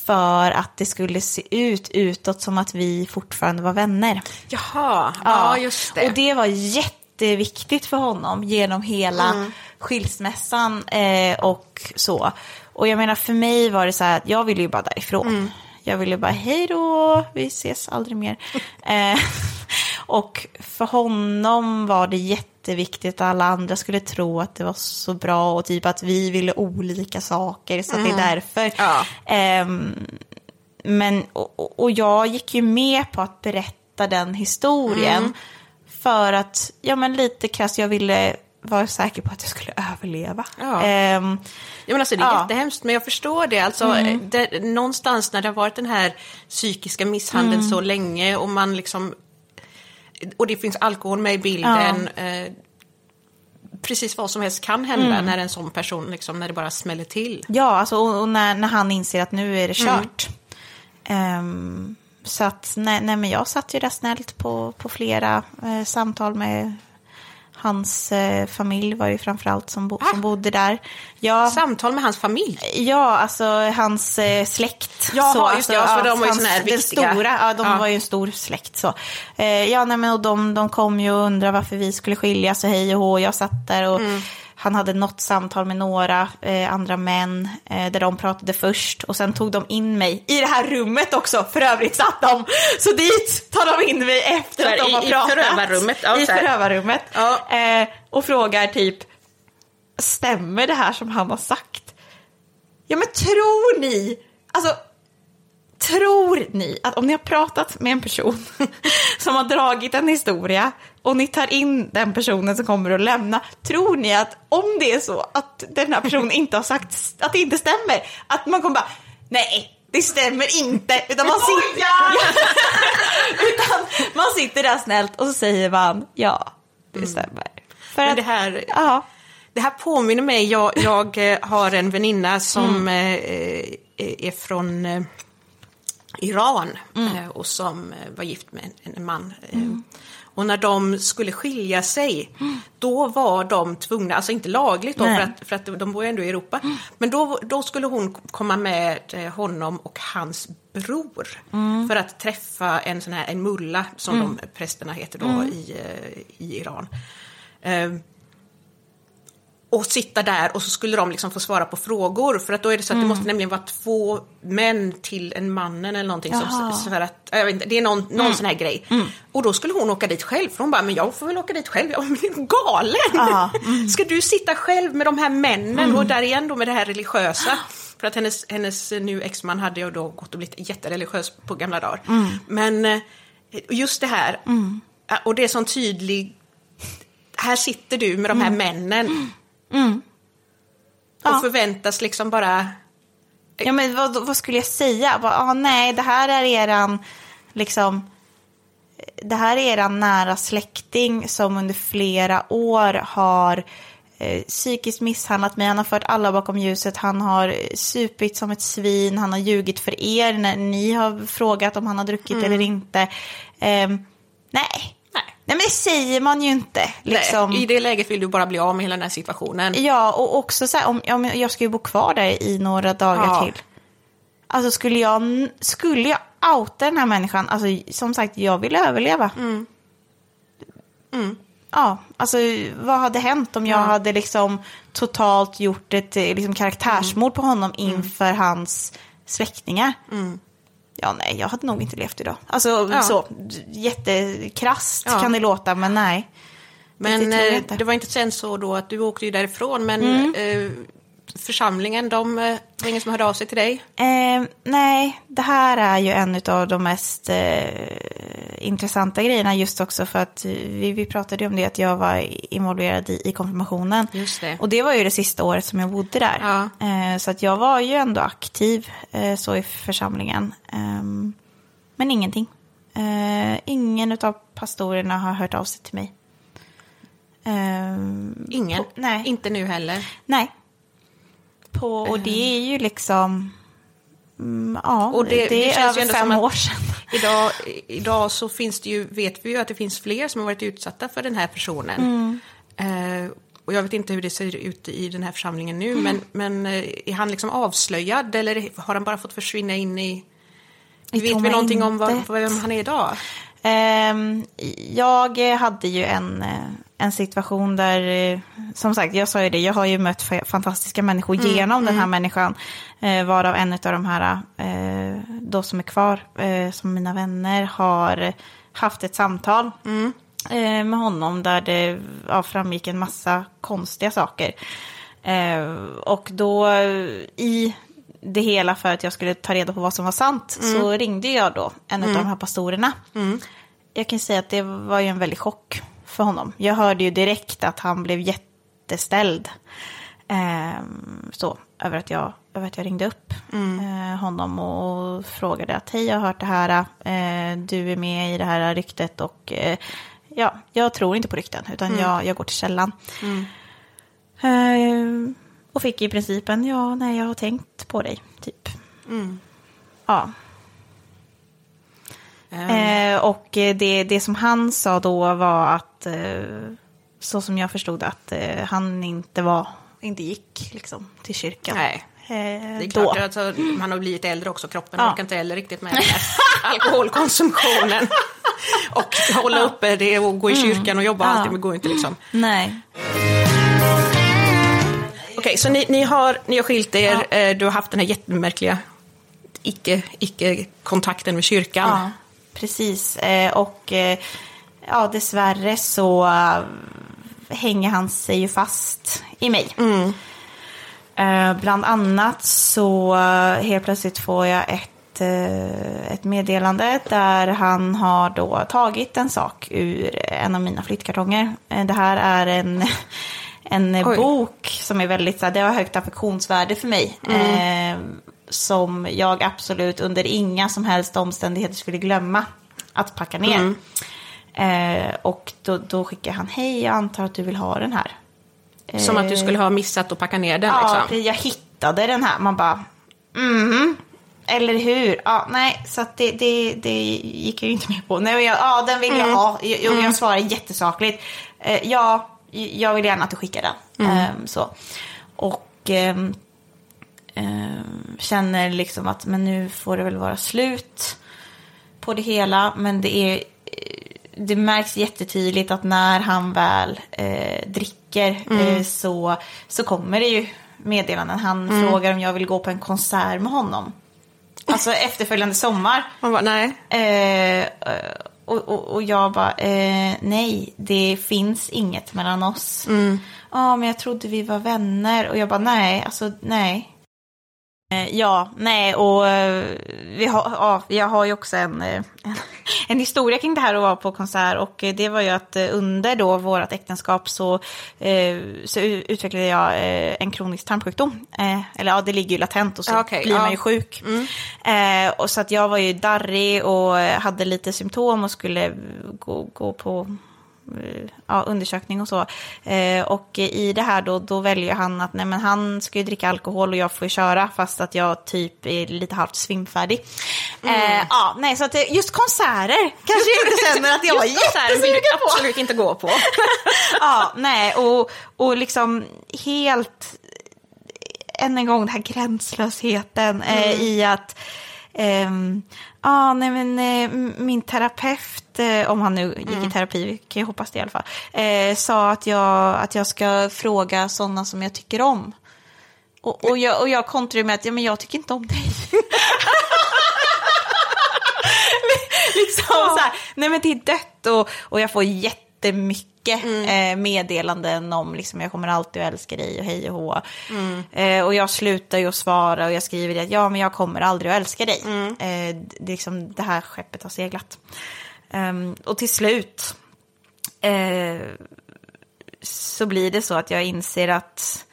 för att det skulle se ut utåt som att vi fortfarande var vänner. Jaha, ja, just det. Och det var jätteviktigt för honom genom hela Mm. skilsmässan eh, och så. Och jag menar för mig var det så här att jag ville ju bara därifrån. Mm. Jag ville bara hej då, vi ses aldrig mer. eh, och för honom var det jätteviktigt att alla andra skulle tro att det var så bra och typ att vi ville olika saker så att det är därför. Mm. Ja. Ehm, men, och, och jag gick ju med på att berätta den historien. Mm. För att, ja men lite krasst, jag ville vara säker på att jag skulle överleva. Ja. Ehm, Ja, men alltså, det är Ja. Mm. jättehemskt, men jag förstår det. Alltså, det, någonstans när det har varit den här psykiska misshandeln Mm. så länge och man liksom... Och det finns alkohol med i bilden. Eh, precis vad som helst kan hända Mm. när en sån person, liksom, när det bara smäller till. ja, alltså, och, och när, när han inser att nu är det kört. Ehm, så att, nej, nej men jag satt ju där snällt på, på flera eh, samtal med hans eh, familj var ju framförallt som, bo, Ah. som bodde där. Ja, Samtal med hans familj. Ja, alltså hans eh, släkt. Jaha, just det, ja, för de var ju hans- här den viktiga. Stora, ja, de Ja. var ju en stor släkt. Så. Eh, ja, nej, men, och de, de kom ju och undrade varför vi skulle skiljas och hej och hå. Jag satt där och Mm. Han hade något samtal med några eh, andra män eh, där de pratade först. Och sen tog de in mig i det här rummet också. För övrigt satt de. Så dit tar de in mig efter Så att här, de har i- i pratat. förövarrummet, ja, I här. förövarrummet. Ja. Eh, och frågar typ, stämmer det här som han har sagt? Ja men tror ni, alltså tror ni att om ni har pratat med en person som har dragit en historia och ni tar in den personen som kommer att lämna, tror ni att om det är så att den här personen inte har sagt att det inte stämmer, att man kommer bara nej, det stämmer inte, utan man sitter, utan man sitter där snällt och så säger man ja, det stämmer. För Men att, det här, ja, det här påminner mig, jag, jag eh, har en väninna som eh, eh, är från Iran eh, och som eh, var gift med en, man. eh, Och när de skulle skilja sig, då var de tvungna, alltså inte lagligt då, för att, för att de bor ju ändå i Europa, men då, då skulle hon komma med honom och hans bror för att träffa en sån här en mulla, som de prästerna heter då i, i Iran. Och sitta där och så skulle de liksom få svara på frågor för att då är det så att det måste nämligen vara två män till en mannen eller någonting som, Jaha. för att, jag vet inte, det är någon, någon sån här grej. Och då skulle hon åka dit själv för hon bara, men jag får väl åka dit själv, jag är galen! Ja. Ska du sitta själv med de här männen och där igen då med det här religiösa? För att hennes, hennes nu exman hade ju då gått och blivit jättereligiös på gamla dagar. Men eh, just det här, och det är sån tydlig här sitter du med de här männen. Och Ja. förväntas liksom bara... Ja, men vad, vad skulle jag säga? Bara, ah, nej, det här är eran, liksom, det här är eran nära släkting som under flera år har eh, psykiskt misshandlat mig. Han har fört alla bakom ljuset. Han har supit som ett svin. Han har ljugit för er när ni har frågat om han har druckit eller inte. Ehm, nej. Nej. men det säger man ju inte. Liksom. Nej, I det läget vill du bara bli av med hela den här situationen. Ja, och också så här, om, men jag ska ju bo kvar där i några dagar Ja. till. Alltså skulle jag, skulle jag outa den här människan, alltså som sagt, jag vill överleva. Mm. Ja, alltså vad hade hänt om jag Ja. hade liksom totalt gjort ett eh, liksom, karaktärsmord på honom Mm. inför hans släktingar? Ja, nej, jag hade nog inte levt idag. Alltså Ja. så, jättekrasst Ja. kan det låta, men nej. Men det jag eh, det var inte sen så då att du åkte ju därifrån, men Mm. eh, församlingen, de eh, var ingen som hörde av sig till dig? Eh, nej, det här är ju en av de mest eh, intressanta grejerna just också för att eh, vi, vi pratade ju om det att jag var involverad i, i konfirmationen. Just det. Och det var ju det sista året som jag bodde där. Ja. Eh, så att jag var ju ändå aktiv eh, så i församlingen. Ehm, men ingenting. Eh, ingen av pastorerna har hört av sig till mig. Ehm, Ingen? på- nej. Inte nu heller? Nej. På, och det är ju liksom... Mm, ja, Och det- det, det är över ändå fem år sedan. Idag, idag så finns det ju, vet vi ju att det finns fler som har varit utsatta för den här personen. Eh, och jag vet inte hur det ser ut i den här församlingen nu, men, men eh, är han liksom avslöjad eller har han bara fått försvinna in i... I vet vi någonting om vad, vem han är idag? Ehm, jag hade ju en, eh, en situation där, eh, som sagt, jag sa ju det, jag har ju mött fa- fantastiska människor genom den här människan. Eh, varav en av de här, eh, då som är kvar, eh, som mina vänner, har haft ett samtal eh, med honom där det ja, framgick en massa konstiga saker. Eh, och då eh, i det hela för att jag skulle ta reda på vad som var sant så ringde jag då en av de här pastorerna. Jag kan säga att det var ju en väldig chock för honom. Jag hörde ju direkt att han blev jätteställd. Ehm, så, över att, jag, över att jag ringde upp eh, honom och frågade att hej, jag har hört det här, eh, du är med i det här ryktet och eh, ja, jag tror inte på rykten utan jag, jag går till källan. Eh, och fick i principen, ja, nej, jag har tänkt på dig, typ. Ja. Eh, och det, det som han sa då var att eh, så som jag förstod att eh, han inte var, inte gick liksom till kyrkan. Nej. Eh, Det är då. klart, alltså, man har blivit äldre också, kroppen Ja. orkar inte heller riktigt med alkoholkonsumtionen. och hålla uppe det och gå i kyrkan och jobba och Mm. Ja. allt, det går inte liksom. Nej. Okej, så ni, ni, har, ni har skilt er, eh, du har haft den här jättemärkliga icke, icke-kontakten med kyrkan. Ja, precis. Eh, och eh, ja, dessvärre så eh, hänger han sig ju fast i mig. Eh, bland annat så eh, helt plötsligt får jag ett, eh, ett meddelande där han har då tagit en sak ur en av mina flyttkartonger. Eh, det här är en, en Oj. bok som är väldigt, det har högt affektionsvärde för mig. Eh, som jag absolut under inga som helst omständigheter skulle glömma att packa ner. Eh, och då, då skickar han, hej jag antar att du vill ha den här. Som att du skulle ha missat att packa ner den. Ja, liksom. jag hittade den här. Man bara, mhm. Eller hur? Ja, nej, så det, det, det gick jag ju inte med på. Nej, jag, ja, den vill jag ha. Jag, jag, jag svarar jättesakligt. Eh, ja, jag vill gärna att du skickar den. Ehm, så. Och ehm, känner liksom att men nu får det väl vara slut på det hela. Men det är det märks jättetydligt att när han väl eh, dricker eh, så, så kommer det ju meddelanden. Han frågar om jag vill gå på en konsert med honom. Alltså efterföljande sommar. Man bara, nej. Eh, och, och, och jag bara, eh, nej, det finns inget mellan oss. Ja, men jag trodde vi var vänner. Och jag bara, nej, alltså nej. Eh, Ja, nej, och eh, vi har, ja, jag har ju också en, eh, en, en historia kring det här att vara på konsert. Och det var ju att under då vårt äktenskap så, så utvecklade jag en kronisk tarmsjukdom. Eller ja, det ligger ju latent och så okej, blir man ju sjuk. Eh, och så att jag var ju darrig och hade lite symptom och skulle gå, gå på ja, undersökning och så. Eh, och i det här då, då väljer han att nej, men han ska ju dricka alkohol och jag får ju köra fast att jag typ är lite halvt svimfärdig. Eh, ja, nej, så att just konserter kanske jag inte känner att jag Så här vill du jättesugen absolut inte gå på. ja, nej, och, och liksom helt, än en gång den här gränslösheten eh, i att, ehm, ja, nej men eh, min terapeut, eh, om han nu gick i terapi, kan ju hoppas det i alla fall, eh, sa att jag, att jag ska fråga sådana som jag tycker om. Och, och, jag, och jag kontrade med att ja, men jag tycker inte om dig. liksom så här, nej men det är dött och, och jag får jättemycket eh, meddelanden om liksom jag kommer alltid att älska dig och hej och hå. Eh, och jag slutar ju att svara och jag skriver det att ja men jag kommer aldrig att älska dig. Eh, det, är liksom, det här skeppet har seglat. Ehm, och till slut eh, så blir det så att jag inser att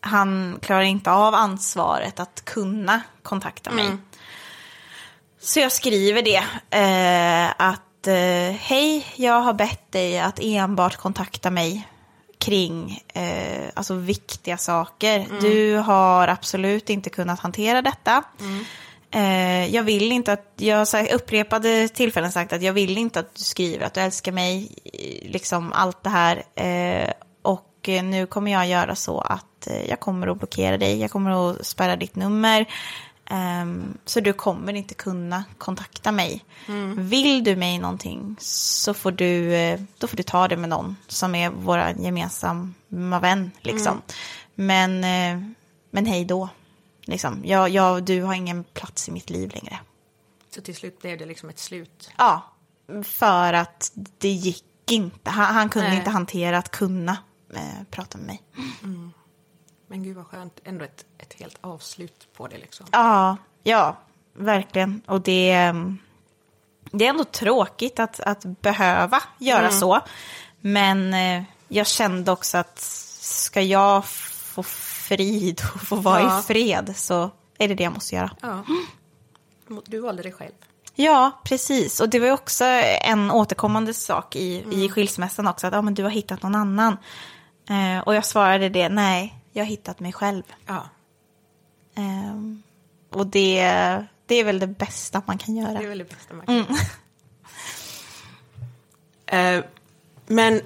han klarar inte av ansvaret att kunna kontakta mig. Så jag skriver det, eh, att eh, hej, jag har bett dig att enbart kontakta mig kring eh, alltså viktiga saker. Du har absolut inte kunnat hantera detta. Eh, jag vill inte att, jag har upprepade tillfällen sagt att jag vill inte att du skriver att du älskar mig, eh, liksom allt det här. Eh, och eh, nu kommer jag göra så att jag kommer att blockera dig, jag kommer att spärra ditt nummer. Ehm, så du kommer inte kunna kontakta mig. Vill du mig någonting så får du, eh, då får du ta det med någon som är vår gemensamma vän. Liksom. Men, eh, men hej då. Liksom. Jag, jag, du har ingen plats i mitt liv längre. Så till slut blev det liksom ett slut. Ja, för att det gick inte. Han, han kunde Nej. inte hantera att kunna eh, prata med mig. Men gud vad skönt, ändå ett, ett helt avslut på det liksom. Ja, ja, verkligen. Och det, ehm, det är ändå tråkigt att, att behöva göra så. Men eh, jag kände också att ska jag få frid och få vara Ja. i fred så är det det jag måste göra. Ja. Du valde det själv. Ja, precis. Och det var också en återkommande sak i, i skilsmässan också. Att ah, men du har hittat någon annan. Eh, och jag svarade det, nej, jag har hittat mig själv. Ja, Ehm, och det, det är väl det bästa man kan göra. det är väl det bästa man kan göra. Eh, Men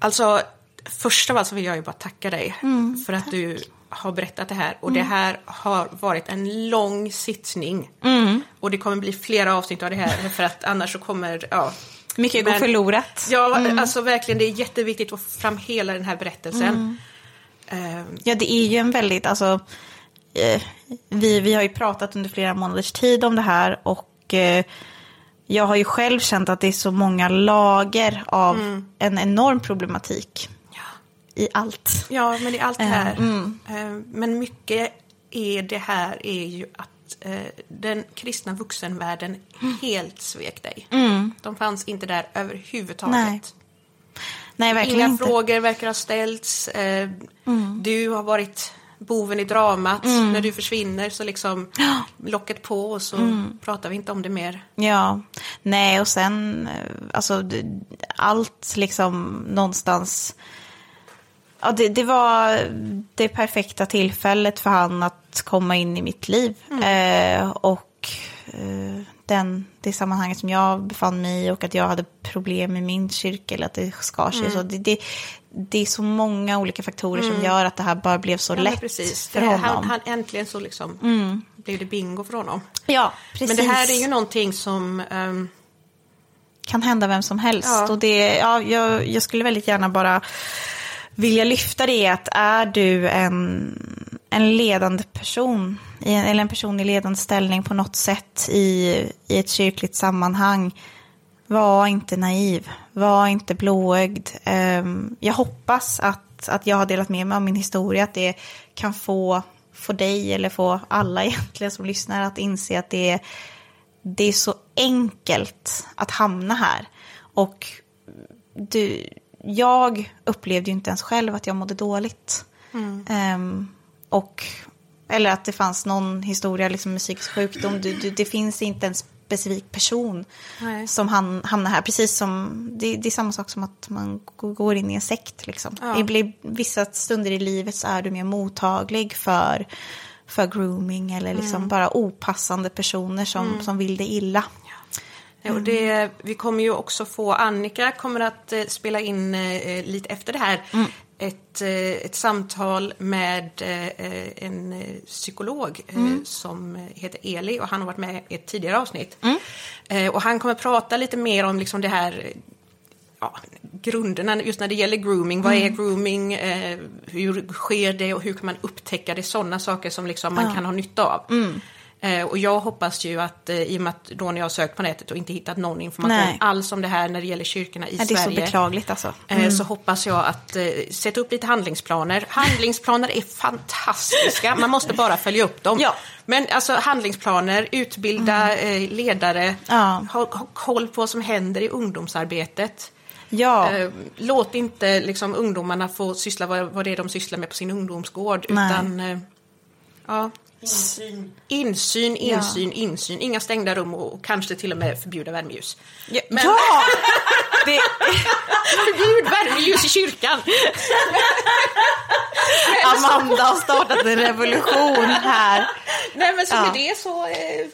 Alltså, först av allt så vill jag ju bara tacka dig Mm. för att du har berättat det här. Och det här har varit en lång sittning. Mm. Och det kommer bli flera avsnitt av det här för att annars så kommer, ja. Mycket går förlorat. Ja, Mm. alltså verkligen det är jätteviktigt att få fram hela den här berättelsen. Mm. Eh, Ja, det är ju en väldigt, alltså, eh, vi, vi har ju pratat under flera månaders tid om det här och eh, jag har ju själv känt att det är så många lager av en enorm problematik i allt. Ja, men är allt det här. mm. Eh, Men mycket är det här är ju att eh, den kristna vuxenvärlden helt svek dig. De fanns inte där överhuvudtaget. Mm. Nej, Nej verkligen Inga inte. frågor verkar ha ställts. Eh, Mm. Du har varit boven i dramat. När du försvinner så liksom locket på och så Mm. pratar vi inte om det mer. Ja, nej och sen eh, alltså allt liksom någonstans. Ja, det, det var det perfekta tillfället för han att komma in i mitt liv. Eh, och eh, den, det sammanhanget som jag befann mig i och att jag hade problem med min kyrka eller att det skar sig. Så det, det, det är så många olika faktorer som gör att det här bara blev så Ja, lätt precis. för honom. Mm. Han, han äntligen så liksom blev det bingo för honom. ja, precis. Men det här är ju någonting som ehm, kan hända vem som helst. Ja. Och det, ja, jag, jag skulle väldigt gärna bara vilja lyfta det att är du en, en ledande person, i en, eller en person i ledande ställning på något sätt i, i ett kyrkligt sammanhang, var inte naiv, var inte blåögd. Ehm, jag hoppas att, att jag har delat med mig av min historia, att det kan få, få dig eller få alla egentligen som lyssnar att inse att det är, det är så enkelt att hamna här. Och du, jag upplevde ju inte ens själv att jag mådde dåligt. Ehm, och, eller att det fanns någon historia liksom, med psykisk sjukdom. Du, du, det finns inte en specifik person Nej. som ham, hamnar här. Precis som, det, det är samma sak som att man går in i en sekt. Liksom. Ja. I blir, vissa stunder i livet så är du mer mottaglig för, för grooming eller liksom bara opassande personer som, som vill det illa. Ja, Och det, vi kommer ju också få, Annika kommer att eh, spela in eh, lite efter det här ett, eh, ett samtal med eh, en eh, psykolog eh, som heter Eli och han har varit med i ett tidigare avsnitt. Eh, och han kommer prata lite mer om liksom det här eh, ja, grunderna just när det gäller grooming. Vad är grooming? Eh, hur sker det och hur kan man upptäcka det? Sådana saker som liksom man kan ha nytta av. Eh, och jag hoppas ju att eh, i och med att då när jag har sökt på nätet och inte hittat någon information Nej. alls om det här när det gäller kyrkorna i Ja, det är så Sverige. beklagligt alltså. eh, Så hoppas jag att sätta upp lite handlingsplaner. Handlingsplaner är fantastiska, man måste bara följa upp dem. Ja. Men alltså handlingsplaner, utbilda eh, ledare, Ja. ha, ha koll på vad som händer i ungdomsarbetet. Ja, låt inte liksom, ungdomarna få syssla vad, vad det är de sysslar med på sin ungdomsgård. Nej. Utan, ja. Insyn, insyn, insyn, insyn. Inga stängda rum och, kanske till och med förbjuda värmeljus. ja, men- ja! Det, Förbjud värmeljus i kyrkan! Amanda har startat en revolution här. Nej men så Ja. med det så... Eh,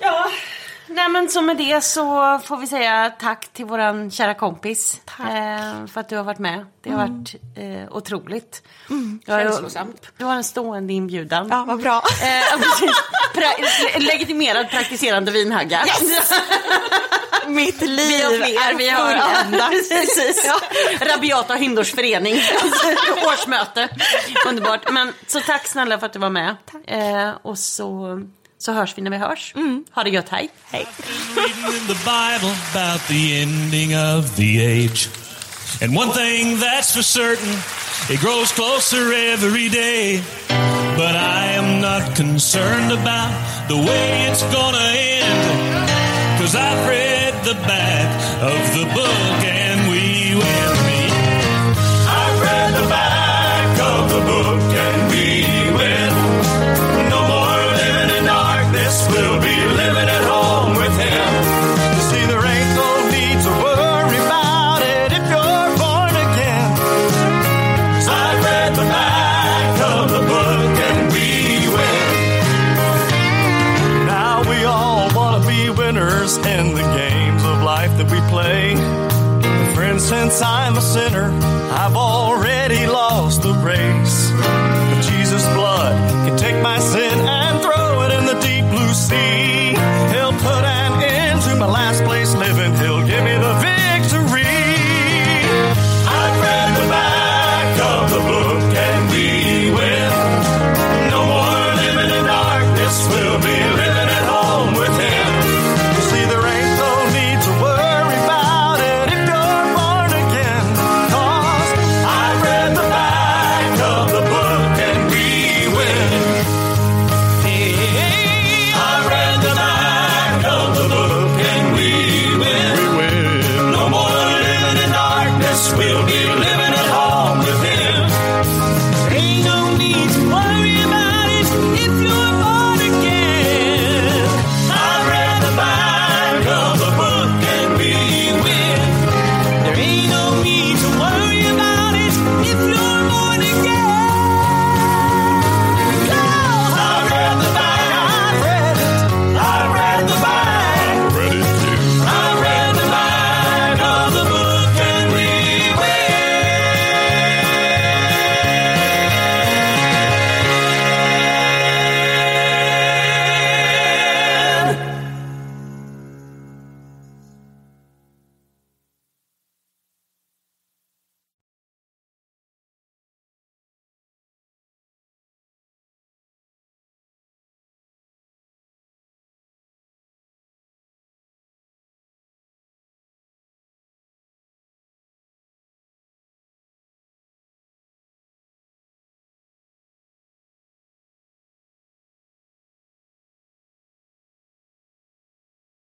Ja, nej men så med det så får vi säga tack till våran kära kompis. Eh, för att du har varit med. Det har varit eh, otroligt. Känslosamt. Du har en stående inbjudan. Ja, vad bra. Eh, pra- legitimerad praktiserande vinhagga. Mitt liv Vi har fler, är vi har fulländat. Precis. Ja. Rabiata Hindors förening. Årsmöte. Underbart. Men, så tack snälla för att du var med. Eh, och så, så hörs vi när vi hörs. Mm. Ha det gött, hej. Hej. reading in the Bible about the ending of the age. And one thing that's for certain, it grows closer every day. But I am not concerned about the way it's gonna end. Cause I've read the back of the book and we will meet. I've read the back of the book we'll be living at home with him. You see, there ain't no need to worry about it if you're born again. I've read the back of the book and we will. Now we all want to be winners in the games of life that we play. Friend, since I'm a sinner, I've already lost the race.